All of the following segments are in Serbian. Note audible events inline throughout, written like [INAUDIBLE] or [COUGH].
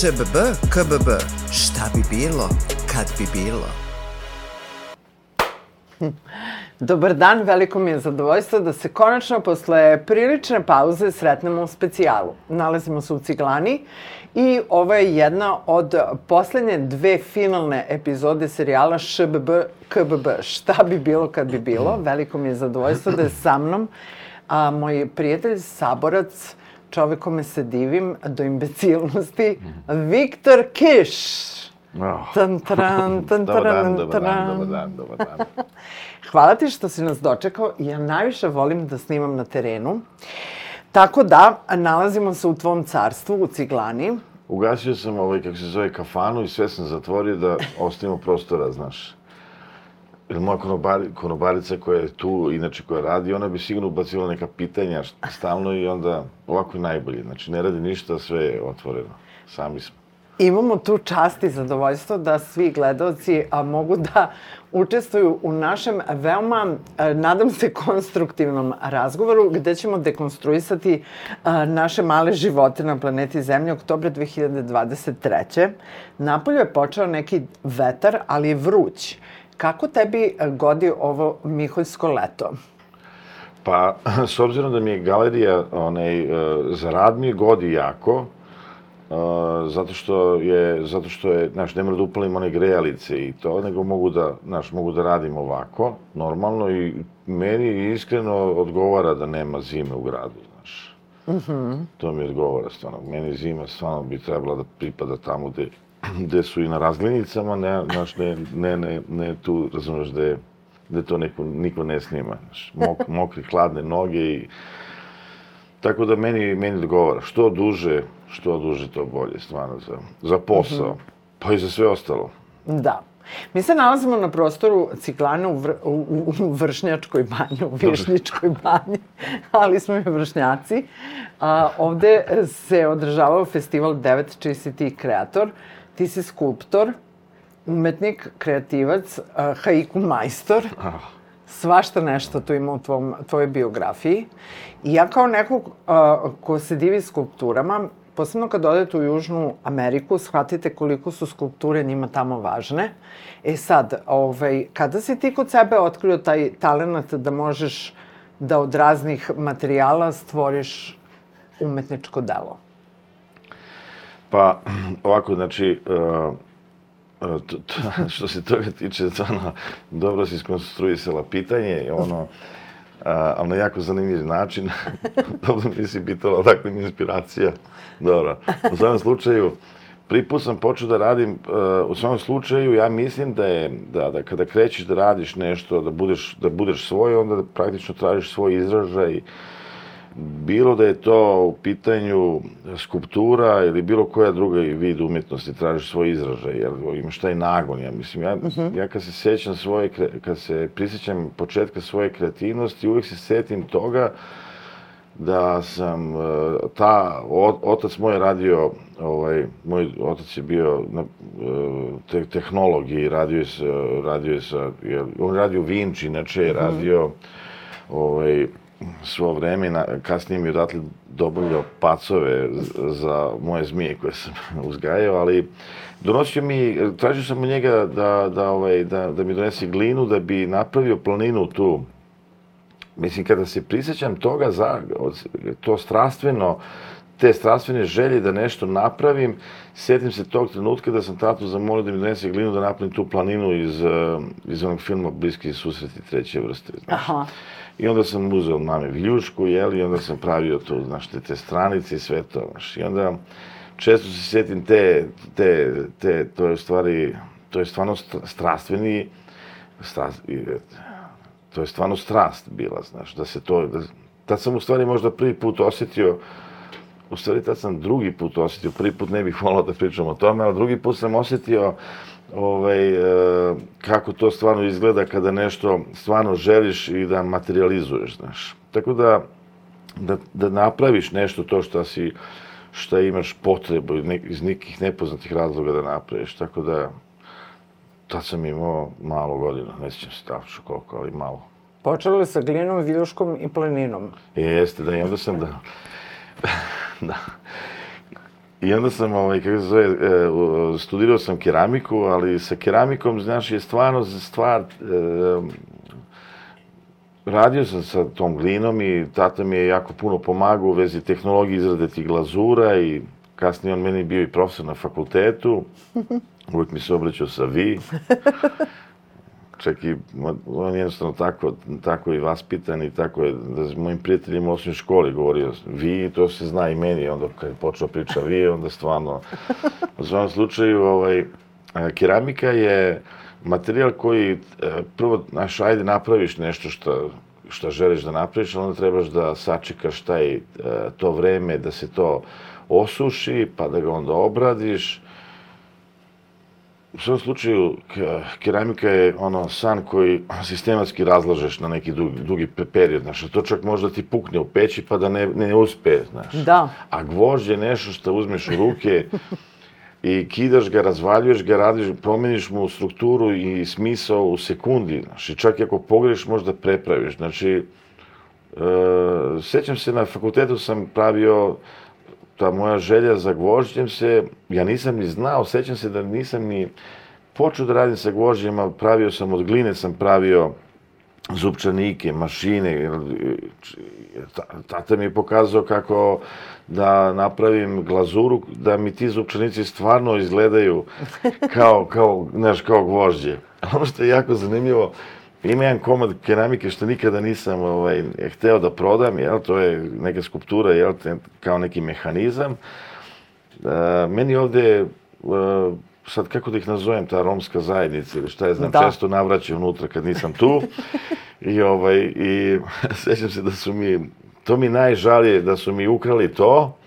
ŠBB, KBB, šta bi bilo, kad bi bilo? Dobar dan, veliko mi je zadovoljstvo da se konačno posle prilične pauze sretnemo u specijalu. Nalazimo se u Ciglani i ovo je jedna od poslednje dve finalne epizode serijala ŠBB, KBB. Šta bi bilo kad bi bilo? Veliko mi je zadovoljstvo da je sa mnom a, moj prijatelj, saborac, čovek kome se divim do imbecilnosti, Viktor Kiš. Oh. Tan, taran, [LAUGHS] tan, Dobar dan, dobar dan, dobar dan, dobar dan. Hvala ti što si nas dočekao. Ja najviše volim da snimam na terenu. Tako da, nalazimo se u tvom carstvu, u Ciglani. Ugasio sam ovaj, kako se zove, kafanu i sve sam zatvorio da ostavimo prostora, znaš. Jer moja konobari, konobarica koja je tu, inače koja radi, ona bi sigurno ubacila neka pitanja stalno i onda ovako je najbolje. Znači, ne radi ništa, sve je otvoreno. Sami smo. Imamo tu čast i zadovoljstvo da svi gledalci a, mogu da učestvuju u našem veoma, a, nadam se, konstruktivnom razgovoru gde ćemo dekonstruisati a, naše male živote na planeti Zemlje oktobra 2023. Napolju je počeo neki vetar, ali je vruć. Kako tebi a, godi ovo Miholjsko leto? Pa, s obzirom da mi je galerija onaj, e, za rad mi je godi jako, Uh, zato što je, zato što je, znaš, ne mora da upalim one grejalice i to, nego mogu da, znaš, mogu da radim ovako, normalno i meni iskreno odgovara da nema zime u gradu, znaš. Mm -hmm. To mi odgovara stvarno. Meni zima stvarno bi trebala da pripada tamo gde, gde su i na razglednicama, ne, znaš, ne, ne, ne, ne tu, razumeš, gde, gde to neko, niko ne snima, znaš. Mok, [LAUGHS] mokri, hladne noge i Tako da meni, meni odgovara. Što duže, što duže to bolje, stvarno, za, za posao, mm -hmm. pa i za sve ostalo. Da. Mi se nalazimo na prostoru Ciklane u, vr, u, u, u Vršnjačkoj banji, u Višnjičkoj banji, [LAUGHS] ali smo i vršnjaci. A, ovde se održavao festival 9 čiji si ti kreator. Ti si skulptor, umetnik, kreativac, haiku majstor. Ah. Svašta nešto tu ima u tvom, tvojoj biografiji. I ja kao nekog uh, ko se divi skulpturama, posebno kad odete u Južnu Ameriku, shvatite koliko su skulpture njima tamo važne. E sad, ovaj, kada si ti kod sebe otkrio taj talent da možeš da od raznih materijala stvoriš umetničko delo? Pa, [CLEARS THROAT] ovako, znači, uh, to, to, što se toga tiče, stvarno, dobro si skonstruisala pitanje, ono, a, ali na jako zanimljiv način. [LAUGHS] dobro mi si pitala, odakle mi inspiracija. Dobro. U svakom slučaju, prvi put sam počeo da radim, uh, u svakom slučaju, ja mislim da je, da, da kada krećeš da radiš nešto, da budeš, da budeš svoj, onda da praktično tražiš svoj izražaj, bilo da je to u pitanju skulptura ili bilo koja druga vid umetnosti, tražiš svoj izražaj, jer imaš taj nagon, ja mislim. Ja, uh -huh. ja kad se sećam svoje, kad se prisjećam početka svoje kreativnosti, uvijek se setim toga da sam, ta, otac moj je radio, ovaj, moj otac je bio na, te, tehnolog i radio je sa, radio je sa, on radio Vinci, inače je radio, uh -huh. ovaj, svo vreme, na, kasnije mi odatle dobavljao pacove za moje zmije koje sam [LAUGHS] uzgajao, ali donosio mi, tražio sam od njega da, da, ovaj, da, da mi donese glinu da bi napravio planinu tu. Mislim, kada se prisjećam toga, za, to strastveno, te strastvene želje da nešto napravim, sjetim se tog trenutka da sam tatu zamolio da mi donese glinu da napravim tu planinu iz, iz onog filma Bliski susreti treće vrste. Znaš. Aha. I onda sam uzeo mame viljušku, jel, i onda sam pravio tu, znaš, te, te stranice i sve to, znaš. I onda često se sjetim te, te, te, to je stvari, to je stvarno strastveni, strast, to je stvarno strast bila, znaš, da se to, da, tad sam u stvari možda prvi put osjetio, u stvari tad sam drugi put osjetio, prvi put ne bih volao da pričam o tome, ali drugi put sam osjetio ovaj, e, kako to stvarno izgleda kada nešto stvarno želiš i da materializuješ, znaš. Tako da, da, da napraviš nešto to što si, šta imaš potrebu iz nekih nepoznatih razloga da napraviš. Tako da, tad sam imao malo godina, ne sjećam se tačno koliko, ali malo. Počelo je sa glinom, viljuškom i planinom. E, jeste, da, i onda sam da... [LAUGHS] da. I onda sam, ovaj, kako se zove, e, studirao sam keramiku, ali sa keramikom, znaš, je stvarno stvar, e, radio sam sa tom glinom i tata mi je jako puno pomagao u vezi tehnologije izrade tih glazura i kasnije on meni bio i profesor na fakultetu. [LAUGHS] Uvijek mi se obraćao sa vi. Čak i on je jednostavno tako, tako i vaspitan i tako je, da s mojim prijateljima osnovnoj školi govorio vi, to se zna i meni, onda kad je počeo priča vi, onda stvarno, u svakom slučaju, ovaj, a, keramika je materijal koji, e, prvo, znaš, ajde napraviš nešto što, što želiš da napraviš, onda trebaš da sačekaš taj, e, to vreme, da se to osuši, pa da ga onda obradiš, U svom slučaju, ke- keramika je ono san koji sistematski razlažeš na neki dugi, dugi pe- period, znaš, to čak možda ti pukne u peći pa da ne, ne uspe, znaš. Da. A gvožđ je nešto što uzmeš u ruke i kidaš ga, razvaljuješ ga, radiš, promeniš mu strukturu i smisao u sekundi, znaš, i čak i ako pogreš možda prepraviš, znači, e, sećam se na fakultetu sam pravio ta moja želja za gvožđem se, ja nisam ni znao, sećam se da nisam ni počeo da radim sa gvožđima, pravio sam od gline, sam pravio zupčanike, mašine. Tata mi je pokazao kako da napravim glazuru, da mi ti zupčanici stvarno izgledaju kao, kao, znaš, kao gvožđe. [LAUGHS] Ono što je jako zanimljivo, ima jedan komad keramike što nikada nisam ovaj, hteo da prodam, jel, to je neka skulptura, jel, kao neki mehanizam. E, meni ovde, e, sad kako da ih nazovem, ta romska zajednica ili šta je znam, Da. često navraćaju unutra kad nisam tu. I, ovaj, i [LAUGHS] sećam se da su mi, to mi najžalije, da su mi ukrali to,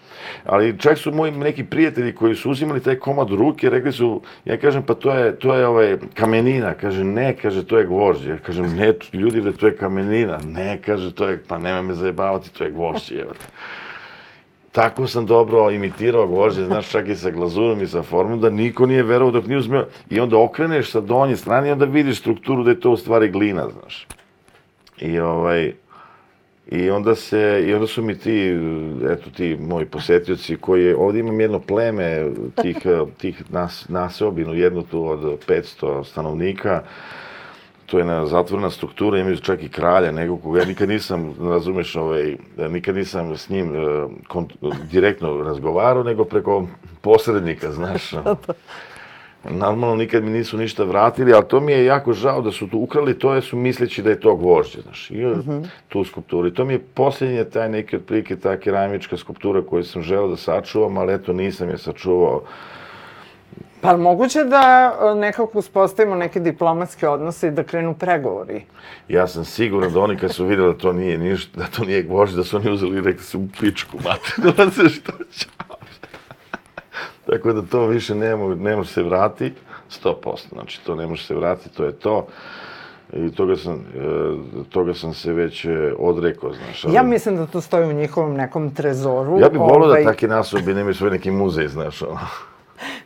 ali čak su moji neki prijatelji koji su uzimali taj komad u ruke, rekli su, ja kažem, pa to je, to je ovaj, kamenina. Kaže, ne, kaže, to je gvožđe. Ja kažem, ne, ljudi, bre, to je kamenina. Ne, kaže, to je, pa nema me zajebavati, to je gvožđe. te. Tako sam dobro imitirao gvožđe, znaš, čak i sa glazurom i sa formom, da niko nije verovao dok nije uzmeo. I onda okreneš sa donje strane i onda vidiš strukturu da je to u stvari glina, znaš. I ovaj, i onda se, i onda su mi ti, eto ti moji posetioci koji, ovdje imam jedno pleme tih, [LAUGHS] tih nas, naseobinu, jednu tu od 500 stanovnika, to je jedna zatvorena struktura, imaju čak i kralja, nego koga ja nikad nisam, razumeš, ovaj, nikad nisam s njim eh, kont- direktno razgovarao, nego preko posrednika, znaš. Normalno, nikad mi nisu ništa vratili, ali to mi je jako žao da su tu ukrali to, jer su misleći da je to gvožđe, znaš, i tu skulpturu. I to mi je posljednje taj neki otprilike ta keramička skulptura koju sam želeo da sačuvam, ali eto nisam je sačuvao. Pa moguće da e, nekako uspostavimo neke diplomatske odnose i da krenu pregovori. Ja sam siguran da oni kad su vidjeli da to nije ništa, da to nije gvožđe, da su oni uzeli i rekli su u pičku, mate, [LAUGHS] da se što će. Tako da to više ne, mo- ne može se vrati, 100%, znači to ne može se vratiti, to je to. I toga sam, e, toga sam se već e, odrekao, znaš. ali- Ja mislim da to stoji u njihovom nekom trezoru. Ja bih volio ovaj, da takve nasobe nemaju svoj neki muzej, znaš, ono.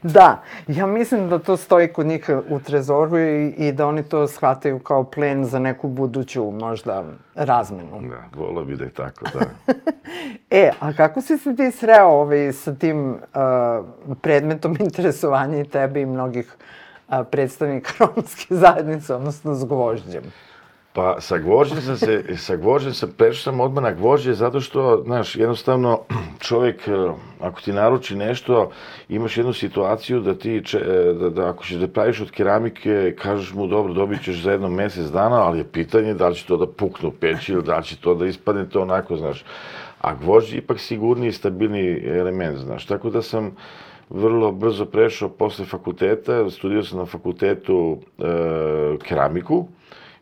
Da, ja mislim da to stoji kod njih u trezoru i, i da oni to shvataju kao plen za neku buduću, možda, razmenu. Da, volio bi da je tako, da. [LAUGHS] E, a kako si se ti sreo ovaj, sa tim uh, predmetom [LAUGHS] interesovanja i tebe i mnogih uh, predstavnika [LAUGHS] romske zajednice, odnosno s gvožđem? Pa sa gvožđem sam se, sa gvožđem sam, prešao sam odmah na gvožđe zato što, znaš, jednostavno [CLEARS THROAT] čovjek, e, ako ti naruči nešto, imaš jednu situaciju da ti, če, e, da, da ako ćeš da praviš od keramike, kažeš mu dobro, dobit ćeš za jedno mjesec dana, ali je pitanje da li će to da pukne u peći ili da li će to da ispadne to onako, znaš. A gvožđe je ipak sigurniji i stabilniji element, znaš. Tako da sam vrlo brzo prešao posle fakulteta, studirao sam na fakultetu e, keramiku,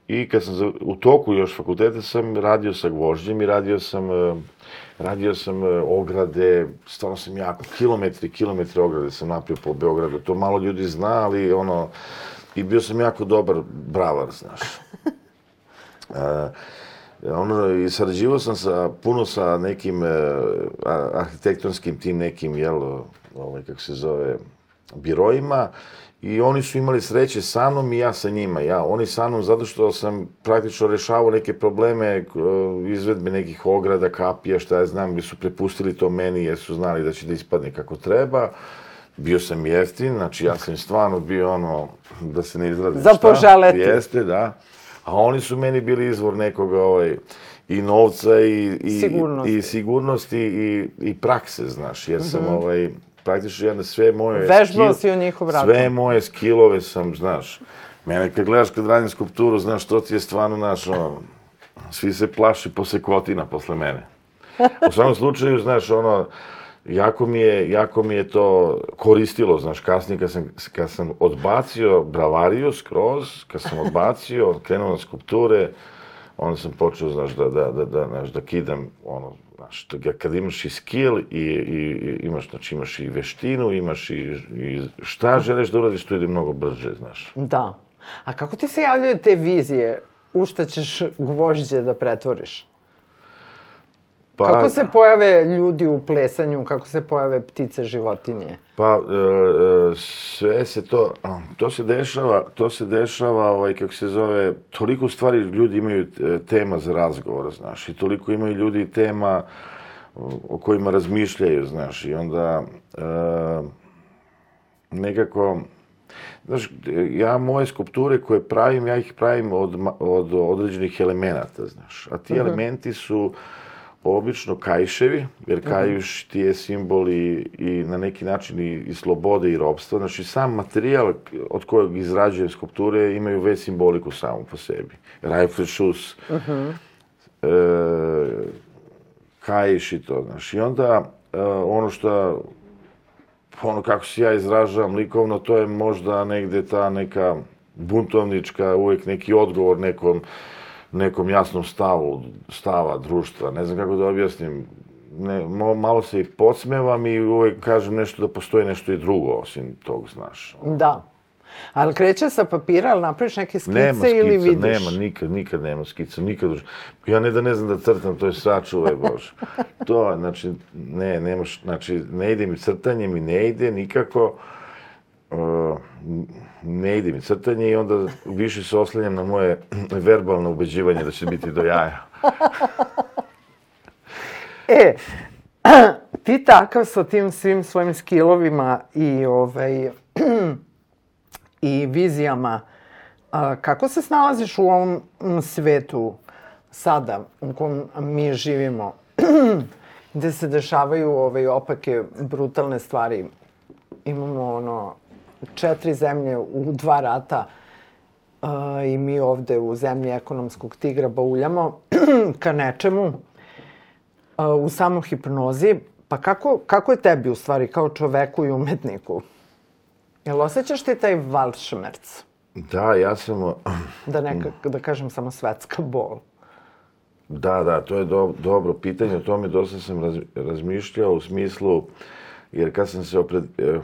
I kad sam za, u toku još fakulteta sam radio sa gvožđem i radio sam, e, radio sam e, ograde, stvarno sam jako, kilometri, kilometri ograde sam napravio po Beogradu. To malo ljudi zna, ali ono, i bio sam jako dobar bravar, znaš. [LAUGHS] E, ono, i sarađivao sam sa, puno sa nekim e, a- arhitektonskim tim nekim, jel, ovaj, kako se zove, biroima I oni su imali sreće sa mnom i ja sa njima. Ja, oni sa mnom zato što sam praktično rešavao neke probleme e, izvedbe nekih ograda, kapija, šta ja znam, gde su prepustili to meni jer su znali da će da ispadne kako treba. Bio sam jeftin, znači ja sam stvarno bio ono, da se ne izradim Za poželeti. Jeste, da. A oni su meni bili izvor nekog ovaj, i novca i, i, Sigurnosti. i sigurnosti i, i prakse, znaš, jer sam ovaj, praktično jedna sve moje... Vežbao si u njihov račun. Sve moje skillove sam, znaš, mene kad gledaš kad radim skulpturu, znaš, to ti je stvarno, znaš, ono, svi se plaši posle kvotina posle mene. U svakom slučaju, znaš, ono, jako mi je, jako mi je to koristilo, znaš, kasnije kad sam, kad sam odbacio bravariju skroz, kad sam odbacio, krenuo na skulpture, onda sam počeo, znaš, da, da, da, da, znaš, da kidam, ono, znaš, kad imaš i skill i, i imaš, znači, imaš i veštinu, imaš i, i šta želiš da uradiš, to ide mnogo brže, znaš. Da. A kako ti se javljaju te vizije u šta ćeš gvožđe da pretvoriš? Pa, Kako se pojave ljudi u plesanju, kako se pojave ptice, životinje? Pa, e, e, sve se to, to se dešava, to se dešava, ovaj, kako se zove, toliko stvari ljudi imaju e, tema za razgovor, znaš, i toliko imaju ljudi tema o, kojima razmišljaju, znaš, i onda e, nekako, znaš, ja moje skulpture koje pravim, ja ih pravim od, od određenih elemenata, znaš, a ti elementi su obično kajševi, jer kajuš ti je simbol i, i na neki način i, i slobode i robstva. Znači, sam materijal od kojeg izrađujem skulpture imaju već simboliku samu po sebi. Rajfrešus, e, kajiš i to, znaš. I onda e, ono što ono kako se ja izražavam likovno, to je možda negde ta neka buntovnička, uvek neki odgovor nekom, nekom jasnom stavu, stava društva. Ne znam kako da objasnim. Ne, malo se i podsmevam i uvek kažem nešto da postoji nešto i drugo, osim tog, znaš. Da. Ali kreće sa papira, ali napraviš neke skice Nema skica, ili vidiš? nema, nikad, nikad nema skica, nikad. už- Ja ne da ne znam da crtam, to je sačuvaj [LAUGHS] Bože. To, znači, ne, nemaš, znači, ne ide mi crtanje, mi ne ide nikako. Uh, ne ide mi crtanje i onda više se oslanjam na moje [CLEARS THROAT] verbalno ubeđivanje da će biti do jaja. [LAUGHS] E, [CLEARS THROAT] ti takav sa tim svim svojim skillovima i, ovaj, [CLEARS THROAT] i vizijama, a, kako se snalaziš u ovom svetu sada u kom mi živimo, gde se dešavaju ovaj, opake, brutalne stvari? Imamo ono, četiri zemlje u dva rata, a, i mi ovde u zemlji ekonomskog tigra bauljamo [CLEARS THROAT] ka nečemu, a, u samohipnozi, pa kako, kako je tebi u stvari kao čoveku i umetniku? Jel osjećaš ti taj valšmerc? Da, ja sam, uh, [CLEARS THROAT] Da neka, da kažem samo svetska bol. Da, da, to je do, dobro pitanje, o tome dosta sam raz, razmišljao u smislu, jer kad sam se opred... eh,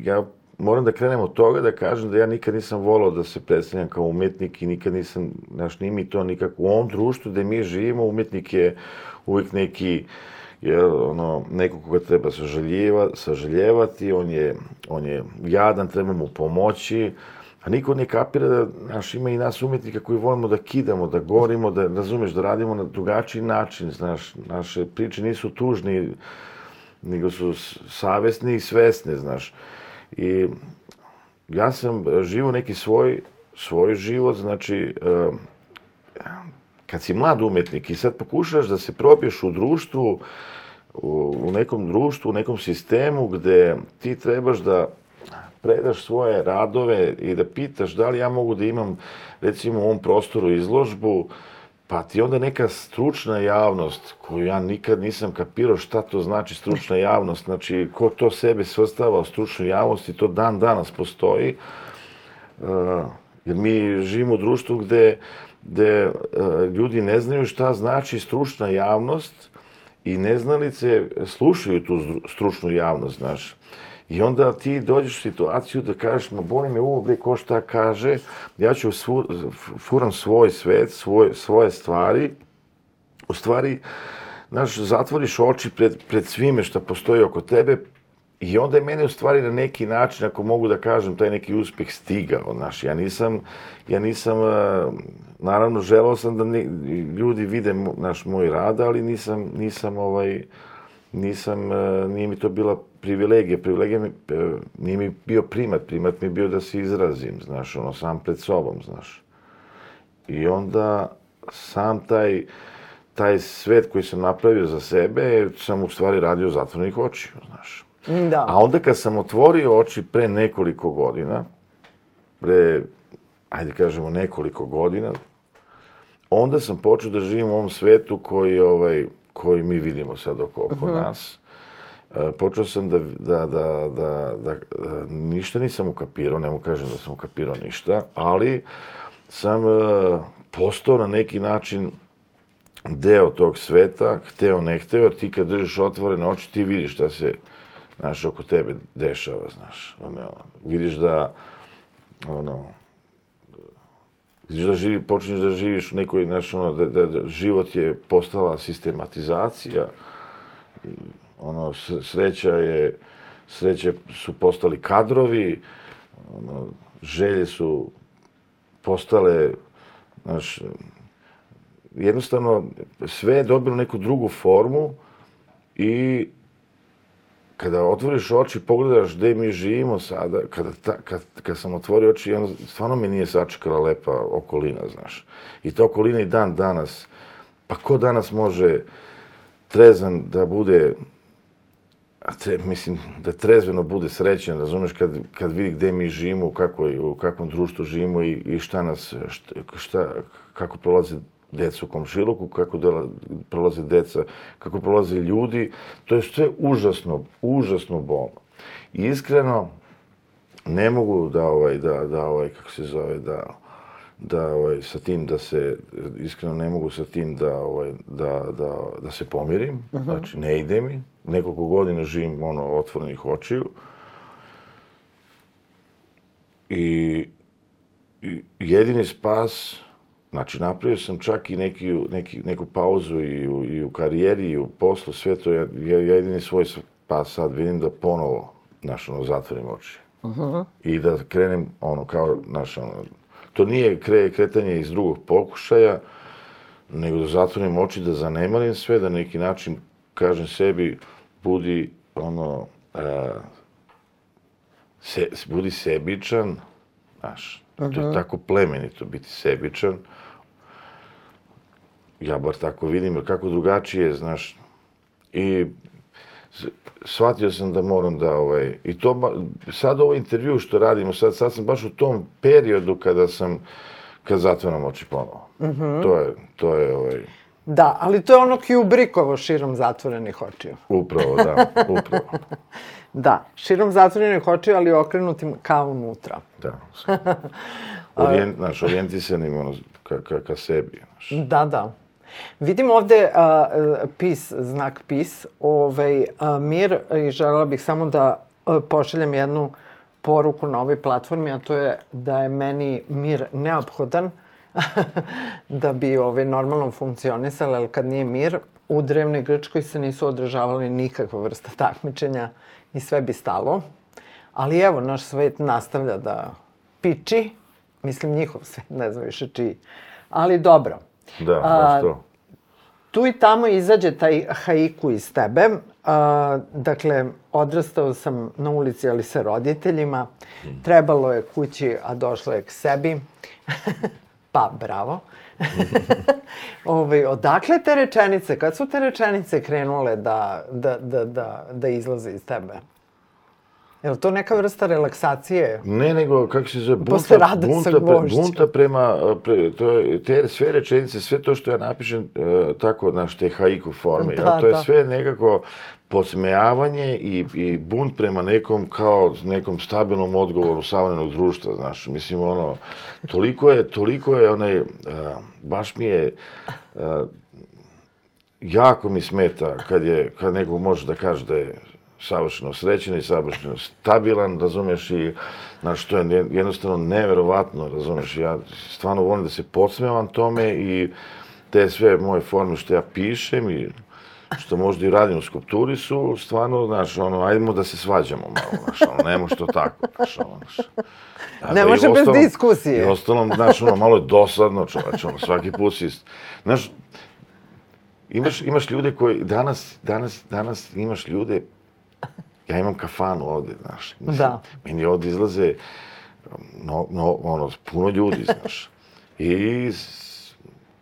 Ja moram da krenem od toga da kažem da ja nikad nisam volao da se predstavljam kao umetnik i nikad nisam, znaš, nije mi to nikako. U ovom društvu gde mi živimo, umetnik je uvijek neki, je, ono, neko koga treba sažaljeva, sažaljevati, on je, on je jadan, treba mu pomoći, a niko ne kapira da, znaš, ima i nas umetnika koji volimo da kidamo, da gorimo, da, razumeš, da radimo na drugačiji način, znaš, naše priče nisu tužni, nego su savesni i svesne, znaš. I ja sam e, živo neki svoj, svoj život, znači, e, kad si mlad umetnik i sad pokušaš da se probiješ u društvu, u, nekom društvu, u nekom sistemu gde ti trebaš da predaš svoje radove i da pitaš da li ja mogu da imam, recimo, u ovom prostoru izložbu, pa ti onda neka stručna javnost, koju ja nikad nisam kapirao šta to znači stručna [LAUGHS] javnost, znači ko to sebe svrstava u stručnu javnost i to dan danas postoji, Uh, jer mi živimo u društvu gde, gde uh, ljudi ne znaju šta znači stručna javnost i neznalice slušaju tu stručnu javnost, znaš. I onda ti dođeš u situaciju da kažeš, ma boli me uvo bre ko šta kaže, ja ću svu, furam svoj svet, svoj, svoje stvari, u stvari, znaš, zatvoriš oči pred, pred svime što postoji oko tebe I onda je mene u stvari na neki način, ako mogu da kažem, taj neki uspeh stigao, znaš, ja nisam, ja nisam, e, naravno, želao sam da ni, ljudi vide naš moj rad, ali nisam, nisam ovaj, nisam, e, nije mi to bila privilegija, privilegija mi, e, nije mi bio primat, primat mi je bio da se izrazim, znaš, ono, sam pred sobom, znaš. I onda sam taj, taj svet koji sam napravio za sebe, sam u stvari radio zatvornih očiju, znaš. Da. A onda kad sam otvorio oči pre nekoliko godina, pre, ajde kažemo nekoliko godina, onda sam počeo da živim u ovom svetu koji, ovaj, koji mi vidimo sad oko, oko nas. E, počeo sam da, da, da, da, da, da ništa nisam ukapirao, ne mu kažem da sam ukapirao ništa, ali sam e, postao na neki način deo tog sveta, hteo ne hteo, jer ti kad držiš otvorene oči, ti vidiš šta se, znaš, oko tebe dešava, znaš. Ono, vidiš da, ono, vidiš da živi, počinješ da živiš u nekoj, znaš, ono, da, da, da život je postala sistematizacija, ono, sreća je, sreće su postali kadrovi, ono, želje su postale, znaš, jednostavno sve je dobilo neku drugu formu i kada otvoriš oči, pogledaš gde mi živimo sada, kada, ta, kad, kad sam otvorio oči, ono, stvarno mi nije sačekala lepa okolina, znaš. I ta okolina i dan danas, pa ko danas može trezan da bude, a tre, mislim, da trezveno bude srećan, razumeš, kad, kad vidi gde mi živimo, u, kakvoj, u kakvom društvu živimo i, i šta nas, šta, šta, kako prolaze deca u komšiluku, kako dela, prolaze deca, kako prolaze ljudi, to je sve užasno, užasno bolno. I iskreno, ne mogu da ovaj, da, da ovaj, kako se zove, da, da ovaj, sa tim da se, iskreno ne mogu sa tim da, ovaj, da, da, da se pomirim, znači ne ide mi, nekoliko godina živim ono, otvorenih očiju. I, i jedini spas, znači napravio sam čak i neki, neki, neku pauzu i u, i u karijeri i u poslu, sve to, ja, ja jedini svoj spas sad. Vidim da ponovo, znaš, ono, zatvorim oči. I da krenem, ono, kao, znaš, ono, to nije kre, kretanje iz drugog pokušaja, nego da zatvorim oči, da zanemarim sve, da neki način kažem sebi, budi, ono, a, se, budi sebičan, znaš, to je tako plemenito biti sebičan. Ja bar tako vidim, jer kako drugačije, znaš, i shvatio sam da moram da, ovaj, i to, ba- sad ovo intervju što radimo, sad, sad sam baš u tom periodu kada sam, kad zatvaram oči ponovo. To je, to je, ovaj, Da, ali to je ono Kubrickovo širom zatvorenih očiju. upravo, da, [LAUGHS] upravo, Da, širom zatvorenih očiju, ali okrenutim ka unutra. da. [LAUGHS] Orijent, znaš, orijentisanim, ono, ka, ka, ka sebi, znaš. Da, da. Vidim ovde a, pis, znak pis, ovaj, a, mir i želela bih samo da a, pošaljem jednu poruku na ovoj platformi, a to je da je meni mir neophodan [LAUGHS] da bi ovaj, normalno funkcionisala, ali kad nije mir, u drevnoj Grčkoj se nisu održavali nikakva vrsta takmičenja i sve bi stalo. Ali evo, naš svet nastavlja da piči, mislim njihov svet, ne znam više čiji. Ali dobro. Da, baš to. Tu i tamo izađe taj haiku iz tebe. A, dakle, odrastao sam na ulici, ali sa roditeljima. Trebalo je kući, a došlo je k sebi. [LAUGHS] pa, bravo. [LAUGHS] Ove, odakle te rečenice? Kad su te rečenice krenule da, da, da, da, da izlaze iz tebe? Je li to neka vrsta relaksacije? Ne, nego, kako se zove, bunta, rada bunta, pre, bunta prema, pre, to je, te sve rečenice, sve to što ja napišem, e, tako, znaš, te haiku forme, Da, ja, to je da. sve nekako posmejavanje i, i bunt prema nekom kao nekom stabilnom odgovoru savremenog društva, znaš, mislim, ono, toliko je, toliko je, onaj, a, baš mi je, a, jako mi smeta kad je, kad neko može da kaže da je savršeno srećen i savršeno stabilan, razumeš, i znaš, to je jednostavno neverovatno, razumeš, ja stvarno volim da se podsmevam tome i te sve moje forme što ja pišem i što možda i radim u skulpturi su stvarno, znaš, ono, ajdemo da se svađamo malo, znaš, ono, ne može to tako, znaš, ono, znaš. Ne da i može bez uostalom- diskusije. I ostalom, znaš, ono, malo je dosadno, čoveč, ono, svaki put si, znaš, imaš, imaš ljude koji, danas, danas, danas imaš ljude, ja imam kafanu ovde, znaš, mislim, Da. meni ovde izlaze, no, no, ono, puno ljudi, [LAUGHS] znaš, i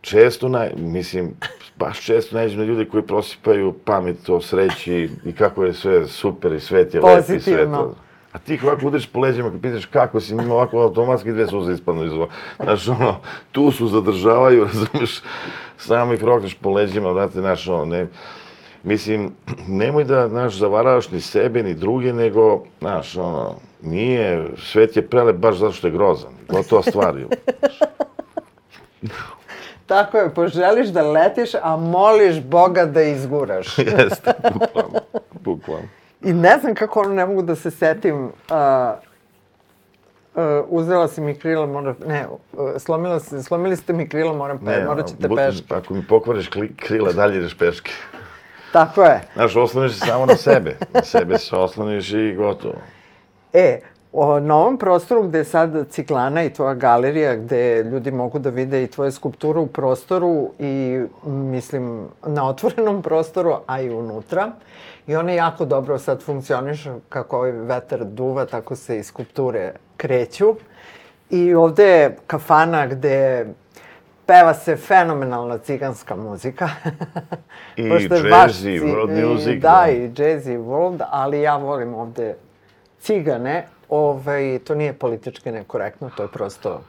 često, naj, mislim, baš često nađem na ljude koji prosipaju pamet o sreći i kako je sve super i svet je lep i sve to. A ti ovako udariš po leđima kad pitaš kako si, ima ovako automatski dve suze ispadnu iz ova. Znaš, ono, tu su zadržavaju, [LAUGHS] razumeš, samo ih rokneš po leđima, znate, znaš, ono, ne, mislim, [CLEARS THROAT] nemoj da, znaš, zavaravaš ni sebe, ni druge, nego, znaš, ono, nije, svet je prelep baš zato što je grozan. Gotova stvar. je. [LAUGHS] Tako je, poželiš da letiš, a moliš Boga da izguraš. [LAUGHS] Jeste, bukvalno, bukvalno. I ne znam kako ono ne mogu da se setim. Uh, uh, uzela si mi krila, moram, ne, uh, slomila se, slomili ste mi krila, moram pe, Ne, morat ćete peške. Ako mi pokvariš kli- krila, dalje ideš peške. Tako je. Znaš, osloniš se samo na sebe. Na sebe se osloniš i gotovo. E, o, na ovom prostoru gde je sad ciklana i tvoja galerija, gde ljudi mogu da vide i tvoje skulpture u prostoru i, mislim, na otvorenom prostoru, a i unutra. I one jako dobro sad funkcionišu, kako ovaj vetar duva, tako se i skulpture kreću. I ovde je kafana gde peva se fenomenalna ciganska muzika. I [LAUGHS] jazz i world music, Da, da. i jazz i world, ali ja volim ovde cigane. Ovaj, to nije politički nekorektno, to je prosto...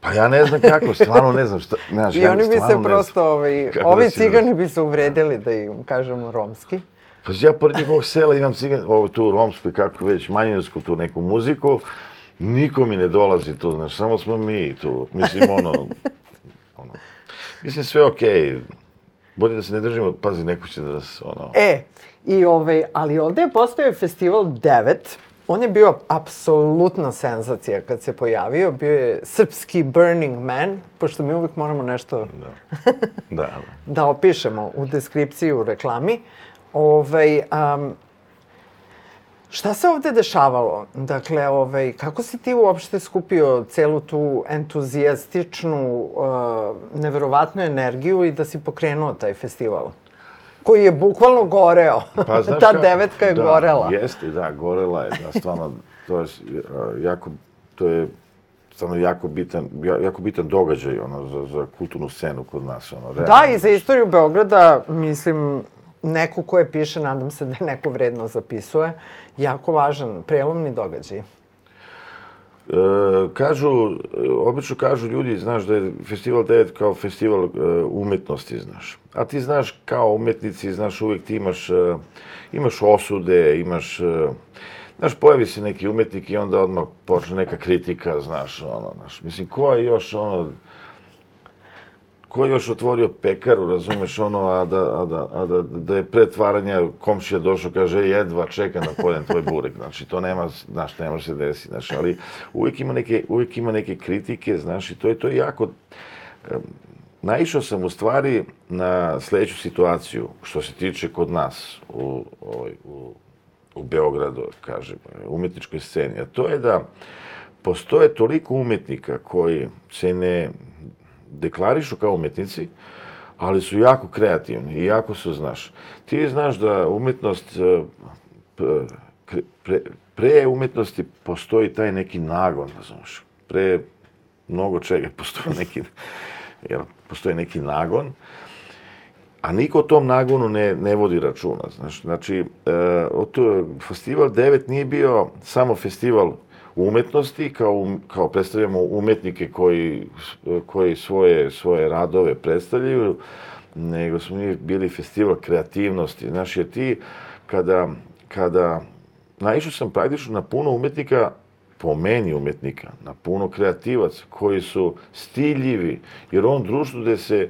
Pa ja ne znam kako, stvarno ne znam šta, znaš, I ja oni bi se ne prosto, ovaj, ovi da si cigani bi se uvredili da im kažemo romski. Pa ja pored njihovog sela imam cigan, ovo tu u Romskoj, kako već, manjinsku tu neku muziku, niko mi ne dolazi tu, znaš, samo smo mi tu, mislim, ono, mislim, sve okej, bolje da se ne držimo, pazi, neko će da nas, ono, E, i ovaj, ali ovde je postojao festival 9. On je bio apsolutna senzacija kad se pojavio. Bio je srpski Burning Man, pošto mi uvijek moramo nešto da, [LAUGHS] da. da opišemo u deskripciji u reklami. Ovaj, um, šta se ovde dešavalo? Dakle, ovaj, kako si ti uopšte skupio celu tu entuzijastičnu, uh, neverovatnu energiju i da si pokrenuo taj festival? Koji je bukvalno goreo. Pa, [LAUGHS] znaš Ta devetka je da, gorela. Jeste, da, gorela je, da, stvarno, to je uh, jako, to je stvarno jako bitan, ja- jako bitan događaj, ono, za, za kulturnu scenu kod nas, ono, realno. Da, i za istoriju Beograda, mislim, neko ko je piše, nadam se da je neko vredno zapisuje, jako važan, prelomni događaj. E, kažu, obično kažu ljudi, znaš da je Festival 9 kao festival e, umetnosti, znaš. A ti znaš, kao umetnici, znaš, uvijek ti imaš, e, imaš osude, imaš, e, znaš, pojavi se neki umetnik i onda odmah počne neka kritika, znaš, ono, znaš. Mislim, ko je još, ono, ko je još otvorio pekaru, razumeš, ono, a da, a da, a da, da je pre tvaranja komšija došao, kaže, "Ej, jedva čekam da pojedem tvoj burek, znači, to nema, znaš, ne može se desiti, znaš, ali uvijek ima neke, uvijek ima neke kritike, znaš, i to je, to je jako, naišao sam u stvari na sledeću situaciju, što se tiče kod nas, u, ovaj, u, u Beogradu, kažem, umetničkoj sceni, a to je da postoje toliko umetnika koji se ne deklarišu kao umetnici, ali su jako kreativni i jako su, znaš. Ti znaš da umetnost, e, p- kre- pre, pre umetnosti postoji taj neki nagon, razumiješ. Pre mnogo čega postoji neki, jel, postoji neki nagon, a niko o tom nagonu ne, ne vodi računa. Znaš, znači, e, to, festival 9 nije bio samo festival umetnosti, kao, kao predstavljamo umetnike koji, koji svoje, svoje radove predstavljaju, nego smo mi bili festival kreativnosti. Znaš, jer ti, kada, kada naišao sam praktično na puno umetnika, po meni umetnika, na puno kreativaca koji su stiljivi, jer ovom društvu gde se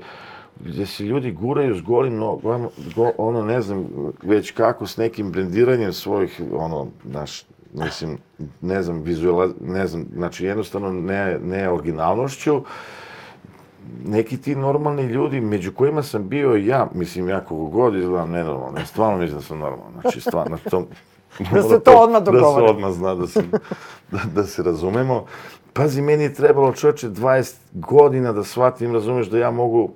gde se ljudi guraju s golim nogama, go, ono, ne znam, već kako, s nekim brendiranjem svojih, ono, naš, mislim, ne znam, vizuala, ne znam, znači jednostavno ne, ne originalnošću, neki ti normalni ljudi, među kojima sam bio i ja, mislim, ja kogu god izgledam nenormalno, ja stvarno mislim da sam normalno, znači, stvarno, to... [LAUGHS] Da se to odmah dogovori. Da se odmah zna, da, sam, da, da se razumemo. Pazi, meni je trebalo čoveče 20 godina da shvatim, razumeš, da ja mogu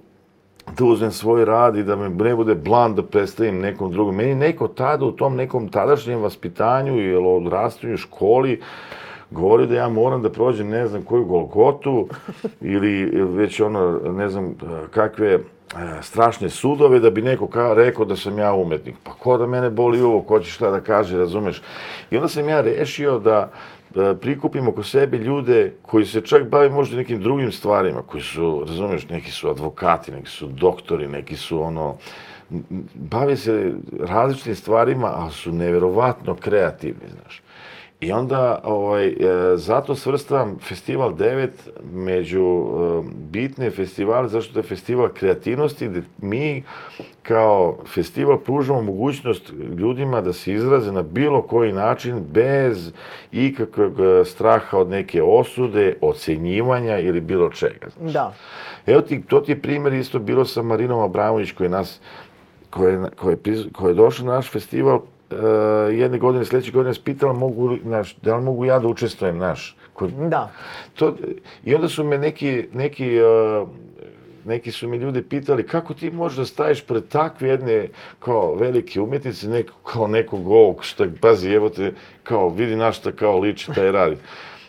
da uzmem svoj rad i da me ne bude blan da predstavim nekom drugom. Meni neko tada u tom nekom tadašnjem vaspitanju ili odrastanju školi govori da ja moram da prođem ne znam koju Golgotu [LAUGHS] ili već ono, ne znam kakve e, strašne sudove da bi neko ka, rekao da sam ja umetnik. Pa ko da mene boli ovo, ko će šta da kaže, razumeš? I onda sam ja rešio da, da prikupim oko sebe ljude koji se čak bave možda nekim drugim stvarima, koji su, razumeš, neki su advokati, neki su doktori, neki su ono, bave se različitim stvarima, ali su neverovatno kreativni, znaš. I onda, ovaj, e, zato svrstavam Festival 9 među e, bitne festivale, zašto da je festival kreativnosti, gde mi kao festival pružamo mogućnost ljudima da se izraze na bilo koji način bez ikakvog e, straha od neke osude, ocenjivanja ili bilo čega. Znaš. Da. Evo ti, to ti je primjer isto bilo sa Marinom Abramović koji nas, koja je, koja je, koja je došla na naš festival jedne godine, sledeće godine nas pitala mogu, naš, da li mogu ja da učestvujem, naš. Kod, Da. to, I onda su me neki, neki, uh, neki su mi ljudi pitali kako ti možeš da staviš pred takve jedne kao velike umetnice, neko, kao nekog ovog, šta, pazi, evo te, kao, vidi na šta kao liči taj radi.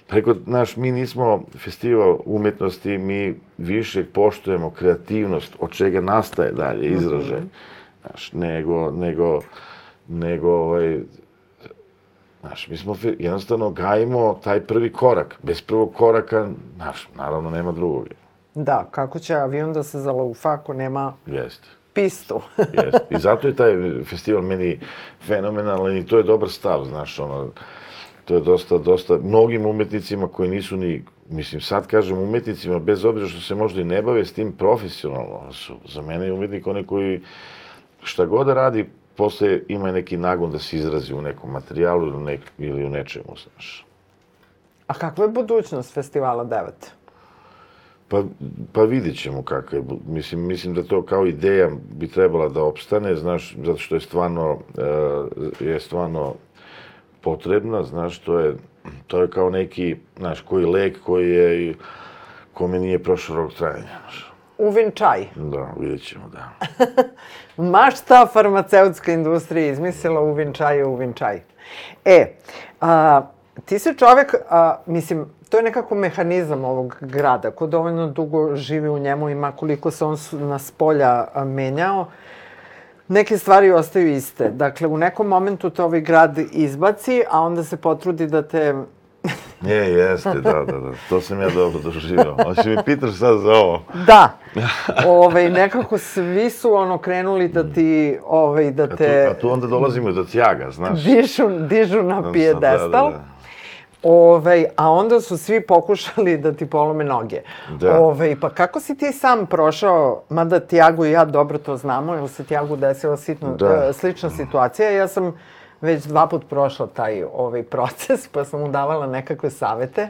Preko, znaš, mi nismo festival umetnosti, mi više poštujemo kreativnost, od čega nastaje dalje izražaj, znaš, nego, nego, nego, ovaj, Znaš, mi smo jednostavno gajimo taj prvi korak. Bez prvog koraka, znaš, naravno nema drugog. Da, kako će avion da se zalaufa ako nema Jeste. pistu? [LAUGHS] Jeste. I zato je taj festival meni fenomenalan i to je dobar stav, znaš, ono, to je dosta, dosta, mnogim umetnicima koji nisu ni, mislim, sad kažem umetnicima, bez obzira što se možda i ne bave s tim profesionalno, su, za mene je umetnik onaj koji šta god da radi, posle ima neki nagon da se izrazi u nekom materijalu ili, nek, ili u nečemu, znaš. A kakva je budućnost festivala 9? Pa, pa vidjet ćemo kako je. Mislim, mislim da to kao ideja bi trebala da opstane, znaš, zato što je stvarno, e, je stvarno potrebna, znaš, to je, to je kao neki, znaš, koji lek koji je, kome nije prošao rok trajanja, znaš. Uvinčaj. Da, vidjet ćemo, da. [LAUGHS] Maš ta farmaceutska industrija izmislila uvinčaj je uvinčaj. E, a, ti si čovek, a, mislim, to je nekako mehanizam ovog grada, ko dovoljno dugo živi u njemu ima koliko se on na spolja menjao, neke stvari ostaju iste. Dakle, u nekom momentu te ovaj grad izbaci, a onda se potrudi da te [LAUGHS] Je, jeste, da, da, da. To sam ja dobro doživio. Hoće mi pitaš sad za ovo? Da. [LAUGHS] Ovaj, nekako svi su ono krenuli da ti, ovaj, da A tu, te a tu onda dolazimo do tjaga, znaš. dižu, dižu na Da, pijedestal. da, da. Ovaj, a onda su svi pokušali da ti polome noge. Da. Ovaj, pa kako si ti sam prošao, mada Tiago i ja dobro to znamo, jer se Tiagu desila sitno, Da. e, slična situacija, ja sam već dva put prošla taj ovaj proces, pa sam mu davala nekakve savete.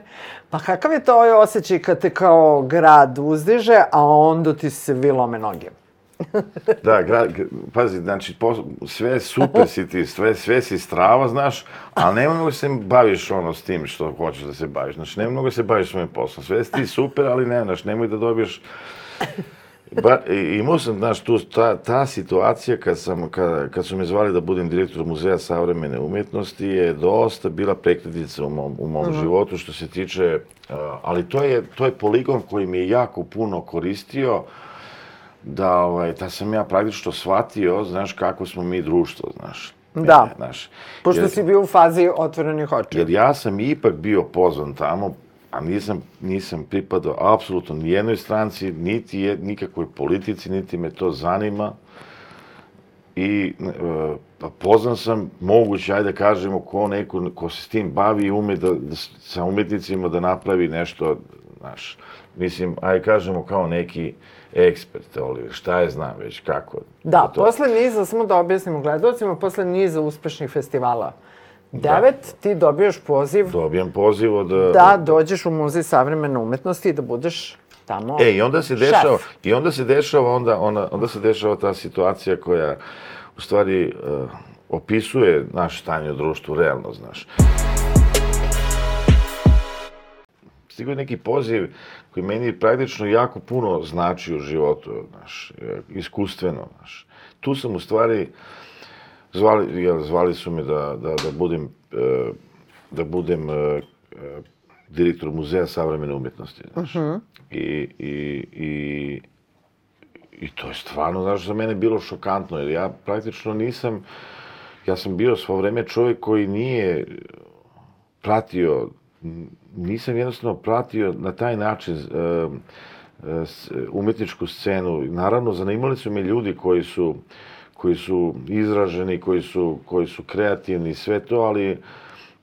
Pa kakav je to ovaj osjećaj kad te kao grad uzdiže, a onda ti se vilome noge? [LAUGHS] Da, gra, g- pazi, znači, po, sve super si ti, sve, sve si strava, znaš, ali nema mnogo se baviš ono s tim što hoćeš da se baviš. Znači, nema mnogo se baviš svojim poslom. Sve si ti super, ali ne, znaš, nemoj da dobiješ... Ba, imao sam, znaš, tu, ta, ta situacija kad, sam, kad, kad su me zvali da budem direktor Muzeja savremene umetnosti je dosta bila prekretnica u mom, u mom životu što se tiče, uh, ali to je, to je poligon koji mi je jako puno koristio, da, ovaj, da sam ja praktično shvatio, znaš, kako smo mi društvo, znaš. Da. E, znaš. Pošto Jer- si bio u fazi otvorenih očiju. jer ja sam ipak bio pozvan tamo, a nisam, nisam pripadao apsolutno ni jednoj stranci, niti je, nikakvoj politici, niti me to zanima. I e, pa pozvan sam, moguće, ajde da kažemo, ko neko ko se s tim bavi i ume da, da sa umetnicima da napravi nešto, znaš, mislim, ajde kažemo kao neki ekspert, Oliver, šta je znam već, kako. Da, to. posle niza, samo da objasnimo gledalcima, posle niza uspešnih festivala devet, ti dobijaš poziv Dobijam poziv od... da dođeš u Muzej savremene umetnosti i da budeš tamo E, i onda se dešava, šef. i onda se dešava, onda, onda, onda se dešava ta situacija koja, u stvari, uh, opisuje naše stanje u društvu, realno, znaš. Stigao je neki poziv koji meni praktično jako puno znači u životu, znaš, e, iskustveno, znaš. Tu sam u stvari, zvali, jel, zvali su me da, da, da budem, e, da budem e, e, direktor muzeja savremene umjetnosti, znaš. I, i, i, I to je stvarno, znaš, za mene bilo šokantno, jer ja praktično nisam, ja sam bio svo vreme čovjek koji nije pratio, nisam jednostavno pratio na taj način e, s- umjetničku scenu. Naravno, zanimali su me ljudi koji su, koji su izraženi, koji su, koji su kreativni i sve to, ali